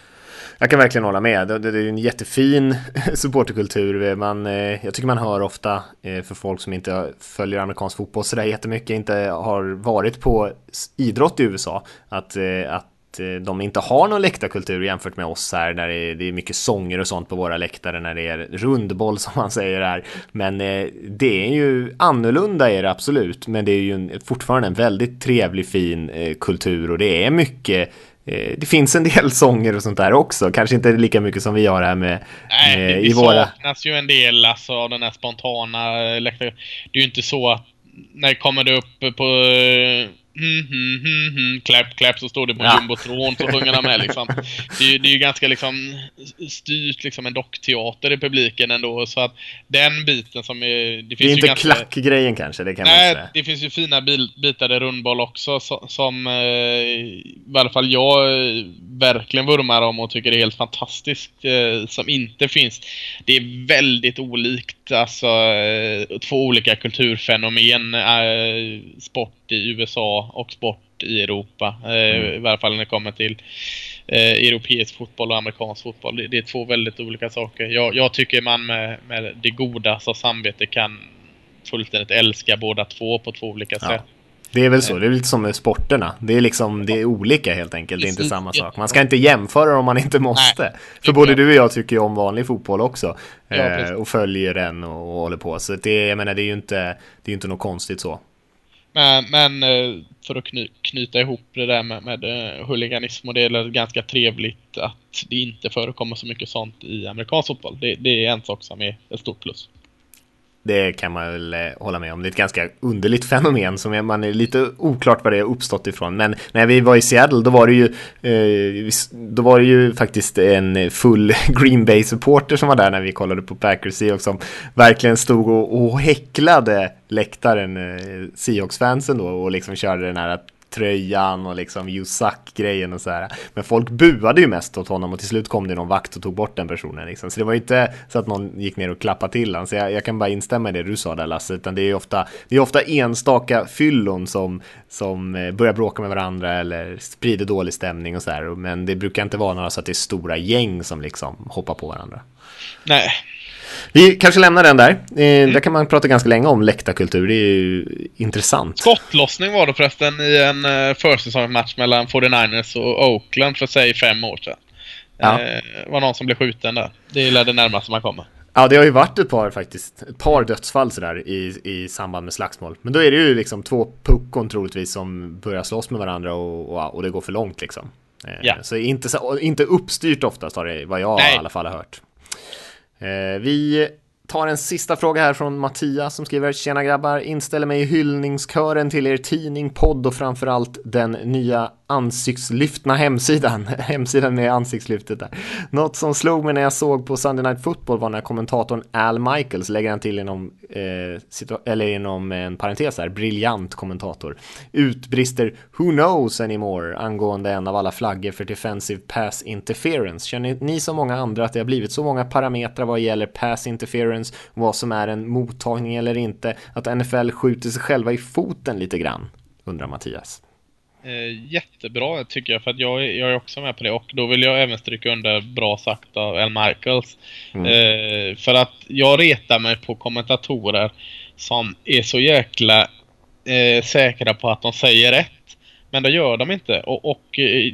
Jag kan verkligen hålla med. Det, är en jättefin *laughs* supporterkultur. Man, eh, jag tycker man hör ofta för folk som inte följer amerikansk fotboll sådär jättemycket, inte har varit på idrott i USA, att, att Eh, de inte har någon läktarkultur jämfört med oss här där det är mycket sånger och sånt på våra läktare när det är rundboll *laughs* som man säger här. Men eh, det är ju annorlunda är det absolut, men det är ju fortfarande en väldigt trevlig fin eh, kultur och det är mycket det finns en del *laughs* sånger och sånt där också, kanske inte lika mycket som vi har här med, Nej, med det, i våra... saknas ju en del alltså, av den här spontana läktaren. Det är ju inte så att när det kommer upp på Mm, mm, mm, mm, clap, clap, så står det på ja. jumbotron så sjunger han med liksom. Det är, det är ju ganska liksom styrt liksom en dockteater i publiken ändå så att den biten som är... Det, finns det är inte ganska, klackgrejen kanske, det kan nej, man säga. det finns ju fina bil, bitar i rundboll också som eh, i alla fall jag eh, verkligen vurmar om och tycker är helt fantastiskt eh, som inte finns. Det är väldigt olikt alltså två olika kulturfenomen sport i USA och sport i Europa. Eh, mm. I varje fall när det kommer till eh, europeisk fotboll och amerikansk fotboll. Det, det, är två väldigt olika saker. Jag, jag tycker man med, med det goda så samvete kan fullständigt älska båda två på två olika ja. sätt. Det är väl så, det är lite som med sporterna. Det är liksom, det är olika helt enkelt, det är inte samma sak. Man ska inte jämföra om man inte måste. För både du och jag tycker ju om vanlig fotboll också. Eh, och följer den och, håller på. Så det, jag menar, det är ju inte, det är inte något konstigt så. Men, men eh, för att kny, knyta ihop det där med, med eh, huliganism och det är ganska trevligt att det inte förekommer så mycket sånt i amerikansk fotboll. Det, det är en sak som är ett stort plus. Det kan man väl eh, hålla med om. Det är ett ganska underligt fenomen som man är lite oklart vad det har uppstått ifrån. Men när vi var i Seattle då var det ju, eh, då var det ju faktiskt en full *laughs* Green Bay supporter som var där när vi kollade på Packers Seahawks som verkligen stod och, och häcklade läktaren, eh, Seahawks-fansen då och liksom körde den här tröjan och liksom you suck-grejen och så här. Men folk buade ju mest åt honom och till slut kom det någon vakt och tog bort den personen. Liksom. Så det var inte så att någon gick ner och klappade till honom. Så jag, jag, kan bara instämma i det du sa där Lasse, utan det är ofta, det är ofta enstaka fyllon som, som eh, börjar bråka med varandra eller sprider dålig stämning och så här. Men det brukar inte vara några så att det är stora gäng som liksom hoppar på varandra. Nej, vi kanske lämnar den där. Eh, mm. Där kan man prata ganska länge om läktarkultur. Det är ju intressant. Skottlossning var det förresten i en uh, försäsongsmatch mellan 49ers och Oakland för sig fem år sedan. Ja. Det uh, var någon som blev skjuten där. Det är det närmaste man kommer. Ja, det har ju varit ett par faktiskt, ett par dödsfall sådär i, i samband med slagsmål. Men då är det ju liksom två puckon troligtvis som börjar slåss med varandra och, och, och det går för långt liksom. Eh, ja. Så inte, inte uppstyrt oftast har det, vad jag Nej. i alla fall har hört. Eh, vi tar en sista fråga här från Mattias som skriver Tjena grabbar, inställer mig i hyllningskören till er tidning, podd och framförallt den nya ansiktslyftna hemsidan. *laughs* hemsidan med ansiktslyftet där. Något som slog mig när jag såg på Sunday Night Football var när kommentatorn Al Michaels, lägger han till inom, eh, eller inom eh, en parentes här, briljant kommentator, utbrister “Who knows anymore” angående en av alla flaggor för defensive pass interference. Känner ni som många andra att det har blivit så många parametrar vad gäller pass interference, vad som är en mottagning eller inte, att NFL skjuter sig själva i foten lite grann? Undrar Mattias. Eh, jättebra tycker jag, för att jag, jag är också med på det. Och då vill jag även stryka under bra sagt av Al Michaels. Mm. Eh, för att jag retar mig på kommentatorer som är så jäkla eh, säkra på att de säger rätt. Men det gör de inte. Och, och eh,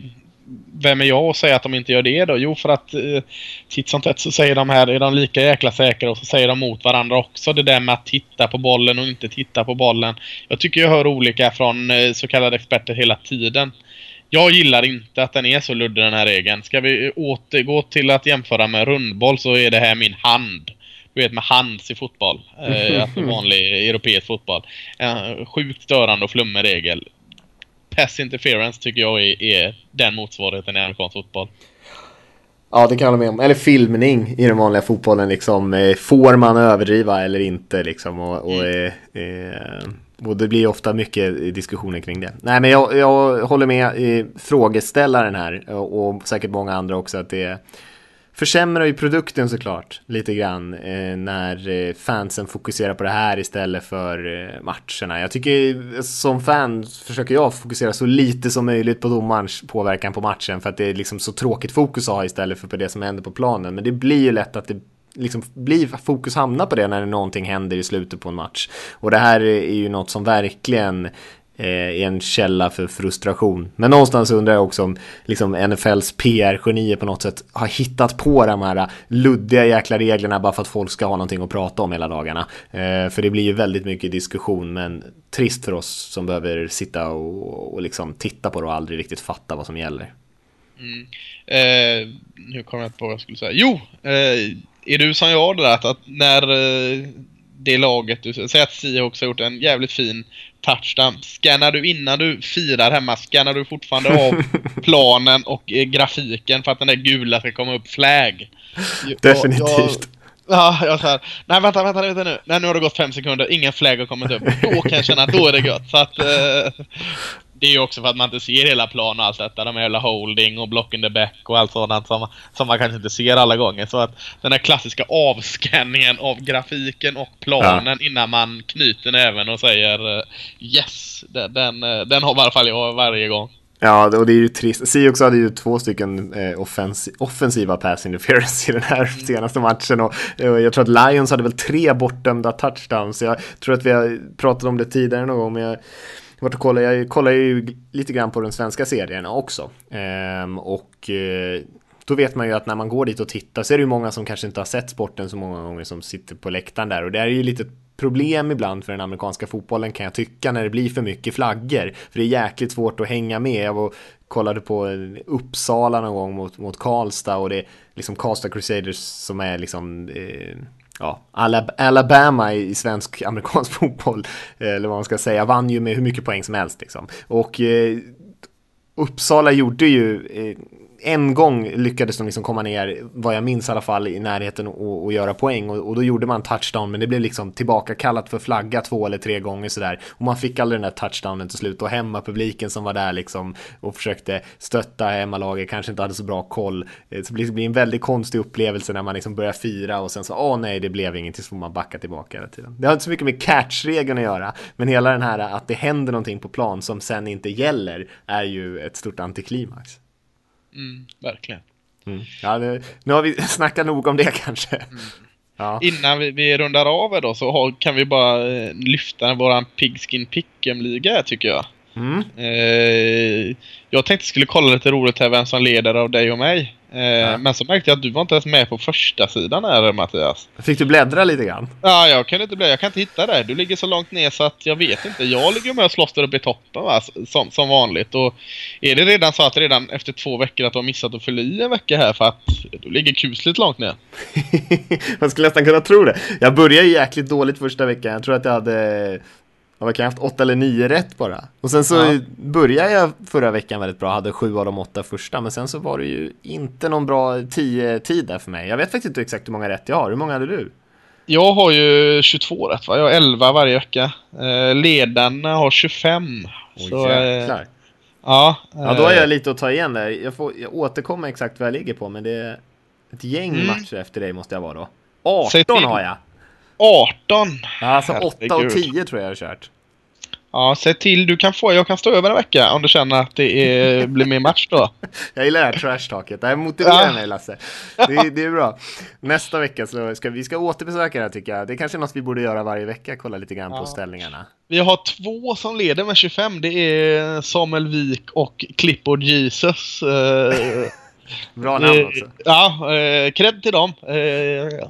vem är jag att säga att de inte gör det då? Jo, för att eh, titt som tätt så säger de här, är de lika jäkla säkra och så säger de mot varandra också. Det där med att titta på bollen och inte titta på bollen. Jag tycker jag hör olika från eh, så kallade experter hela tiden. Jag gillar inte att den är så luddig den här regeln. Ska vi återgå till att jämföra med rundboll så är det här min hand. Du vet med hands i fotboll. Eh, *laughs* alltså vanlig europeisk fotboll. En sjukt störande och flummig regel pass interference tycker jag är, är den motsvarigheten i amerikansk fotboll. Ja, det kan jag hålla med om. Eller filmning i den vanliga fotbollen liksom. Eh, får man överdriva eller inte liksom? Och, och, mm. eh, eh, och det blir ofta mycket diskussioner kring det. Nej, men jag, jag håller med eh, frågeställaren här och, och säkert många andra också att det är försämrar ju produkten såklart lite grann eh, när eh, fansen fokuserar på det här istället för eh, matcherna. Jag tycker som fan försöker jag fokusera så lite som möjligt på domarens påverkan på matchen för att det är liksom så tråkigt fokus att ha istället för på det som händer på planen. Men det blir ju lätt att det liksom blir fokus hamnar på det när någonting händer i slutet på en match. Och det här eh, är ju något som verkligen Eh, är en källa för frustration. Men någonstans undrar jag också om liksom NFLs PR-genier på något sätt har hittat på de här luddiga jäkla reglerna bara för att folk ska ha någonting att prata om hela dagarna. Eh, för det blir ju väldigt mycket diskussion men trist för oss som behöver sitta och, och liksom titta på det och aldrig riktigt fatta vad som gäller. Mm. Eh, nu kommer jag inte på vad jag skulle säga. Jo! Eh, är du som jag det där att när eh, det laget, du säger att Seahawks har gjort en jävligt fin touchdown. Scannar du innan du firar hemma, scannar du fortfarande av *laughs* planen och eh, grafiken för att den där gula ska komma upp flag? Definitivt. Jag, ja, jag så här, nej vänta, vänta, vänta nu. Nej, nu har det gått fem sekunder, ingen flagg har kommit upp. Då kan jag känna att då är det gött. Så att, eh, det är ju också för att man inte ser hela planen och allt detta. De jävla holding och block in the back och allt sådant som, som man kanske inte ser alla gånger. Så att den här klassiska avscanningen av grafiken och planen ja. innan man knyter näven och säger eh, yes, den, den, eh, den har i alla fall jag varje gång. Ja, och det är ju trist. Seahawks hade ju två stycken eh, offens offensiva pass interference i den här mm. senaste matchen och, jag tror att Lions hade väl tre bortdömda touchdowns. Jag tror att vi har pratat om det tidigare någon gång, men jag varit och kollat, jag kollar ju lite grann på den svenska serierna också. Ehm, och eh, då vet man ju att när man går dit och tittar så är det ju många som kanske inte har sett sporten så många gånger som sitter på läktaren där och det är ju lite problem ibland för den amerikanska fotbollen kan jag tycka när det blir för mycket flaggor. För det är jäkligt svårt att hänga med. Jag var, kollade på eh, Uppsala någon gång mot, mot Karlstad och det är liksom Karlstad Crusaders som är liksom eh, ja, Alabama i svensk amerikansk *laughs* fotboll, eh, eller vad man ska säga, vann ju med hur mycket poäng som helst liksom. Och eh, Uppsala gjorde ju eh, en gång lyckades de liksom komma ner, vad jag minns i alla fall, i närheten och, och göra poäng. Och, och, då gjorde man touchdown men det blev liksom tillbaka kallat för flagga två eller tre gånger sådär. Och man fick aldrig den där touchdownen till slut. Och hemmapubliken som var där liksom och försökte stötta hemmalaget kanske inte hade så bra koll. Eh, så det blir en väldigt konstig upplevelse när man liksom börjar fira och sen så åh nej det blev ingenting. Så får man backa tillbaka hela tiden. Det har inte så mycket med catch-regeln att göra men hela den här att det händer någonting på plan som sen inte gäller är ju ett stort antiklimax. Mm, verkligen. Mm. Ja, det, nu har vi *laughs* snackat nog om det kanske. Mm. *laughs* Ja. Innan vi, vi rundar av då så har, kan vi bara eh, lyfta våran Pigskin Pick'em-liga tycker jag. Mm. Eh, jag tänkte skulle kolla lite roligt här vem som leder av dig och mig. Eh, Men så märkte jag att du var inte ens med på första sidan här Mattias. Fick du bläddra lite grann? Ja, jag kan inte bli, jag kan inte hitta det. Du ligger så långt ner så att jag vet inte. Jag ligger med och slåss där uppe i toppen va? Som, som vanligt. Och är det redan så att redan efter två veckor att du har missat att fylla i en vecka här för att du ligger kusligt långt ner? *laughs* Man skulle nästan kunna tro det. Jag började jäkligt dåligt första veckan. Jag tror att jag hade vad kan jag haft åtta eller nio rätt bara. Och sen så ja. började jag förra veckan väldigt bra, hade sju av de åtta första, men sen så var det ju inte någon bra tio tid där för mig. Jag vet faktiskt inte exakt hur många rätt jag har. Hur många hade du? Jag har ju 22 rätt va? Jag har 11 varje vecka. Eh, ledarna har 25. Oj, så, jäklar. Eh, ja, ja, då har jag lite att ta igen där. Jag, får, jag återkommer exakt vad jag ligger på, men det är ett gäng mm. matcher efter dig måste jag vara då. 18 har jag! 18! Alltså 8 och 10 tror jag jag har kört. Ja, säg till. Du kan få, jag kan stå över en vecka om du känner att det är, blir mer match då. *laughs* jag gillar det här trash-talket. Det här motiverar ja. mig Lasse. Det, det, är bra. Nästa vecka så ska vi ska återbesöka det här tycker jag. Det är kanske är något vi borde göra varje vecka. Kolla lite grann ja. på ställningarna. Vi har två som leder med 25. Det är Samuel Wik och Clippord Jesus. Eh, *laughs* bra namn också. Ja, eh, cred till dem. Eh,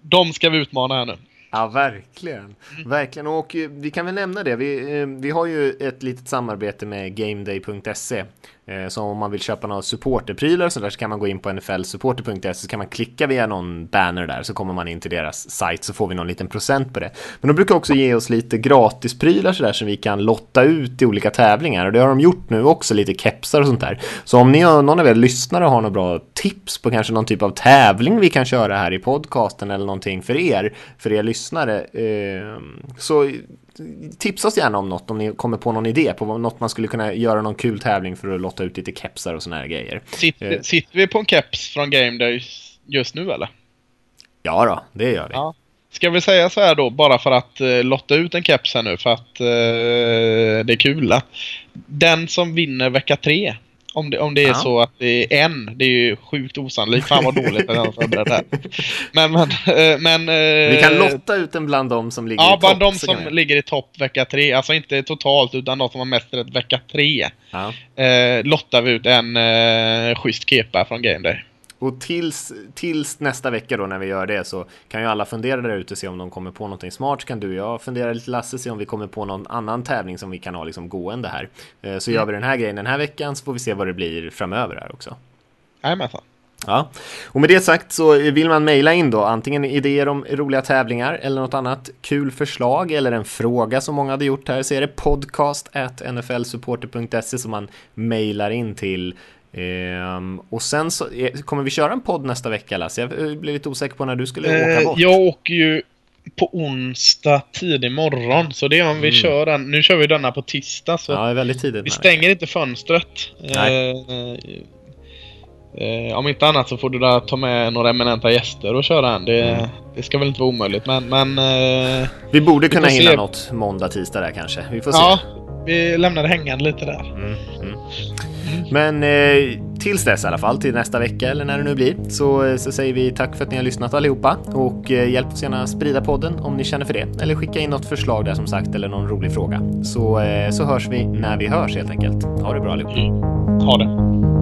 de ska vi utmana här nu. Ja, verkligen. Verkligen. Och eh, vi kan väl nämna det. Vi, eh, vi har ju ett litet samarbete med GameDay.se Eh, så om man vill köpa några supporterprylar så där så kan man gå in på nflsupporter.se så kan man klicka via någon banner där så kommer man in till deras sajt så får vi någon liten procent på det. Men de brukar också ge oss lite gratisprylar sådär som vi kan lotta ut i olika tävlingar och det har de gjort nu också, lite kepsar och sånt där. Så om ni har, någon av er lyssnare har några bra tips på kanske någon typ av tävling vi kan köra här i podcasten eller någonting för er, för er lyssnare, eh, så tipsa oss gärna om något om ni kommer på någon idé på något man skulle kunna göra någon kul tävling för att lotta ut lite kepsar och såna här grejer. Sitter, eh. sitter vi på en keps från Game Day just nu eller? Ja då, det gör vi. Ja. Ska vi säga så här då, bara för att eh, lotta ut en keps här nu för att eh, det är kul. Den som vinner vecka tre om det, om det är ja. så att det är en. Det är ju sjukt osannolikt. Fan vad dåligt att jag var förberedd där. *laughs* Men, men, eh, men... Vi kan eh, lotta ut den bland de som ligger ja, i topp. Ja, bland de som ligger i topp vecka tre. Alltså inte totalt, utan de som har mest rätt vecka tre. Ja. Eh, lottar vi ut en eh, schysst kepa från Game Day. Och tills, tills nästa vecka då när vi gör det så kan ju alla fundera där ute och se om de kommer på någonting smart. Så kan du och jag fundera lite Lasse, se om vi kommer på någon annan tävling som vi kan ha liksom gående här. Eh, så mm. gör vi den här grejen den här veckan så får vi se vad det blir framöver här också. Jajamensan. Ja, och med det sagt så vill man mejla in då antingen idéer om roliga tävlingar eller något annat kul förslag eller en fråga som många hade gjort här så är det podcast nflsupporter.se som man mejlar in till Ehm, och sen så kommer vi köra en podd nästa vecka Lasse. Jag blev lite osäker på när du skulle ehm, åka bort. Jag åker ju på onsdag tidig morgon. Så det är om vi mm. kör den. Nu kör vi denna på tisdag. Så ja, väldigt tidigt. Vi stänger inte fönstret. Nej. Eh, eh, om inte annat så får du där ta med några eminenta gäster och köra en. Det, mm. det ska väl inte vara omöjligt men... men eh, vi borde kunna vi hinna se. något måndag, tisdag där kanske. Vi får se. Ja, vi lämnar det hängande lite där. Mm, mm. Men eh, tills dess i alla fall, till nästa vecka eller när det nu blir, så, eh, så säger vi tack för att ni har lyssnat allihopa och eh, hjälp oss gärna sprida podden om ni känner för det. Eller skicka in något förslag där som sagt eller någon rolig fråga. Så, eh, så hörs vi när vi hörs helt enkelt. Ha det bra allihopa. Mm. Ha det.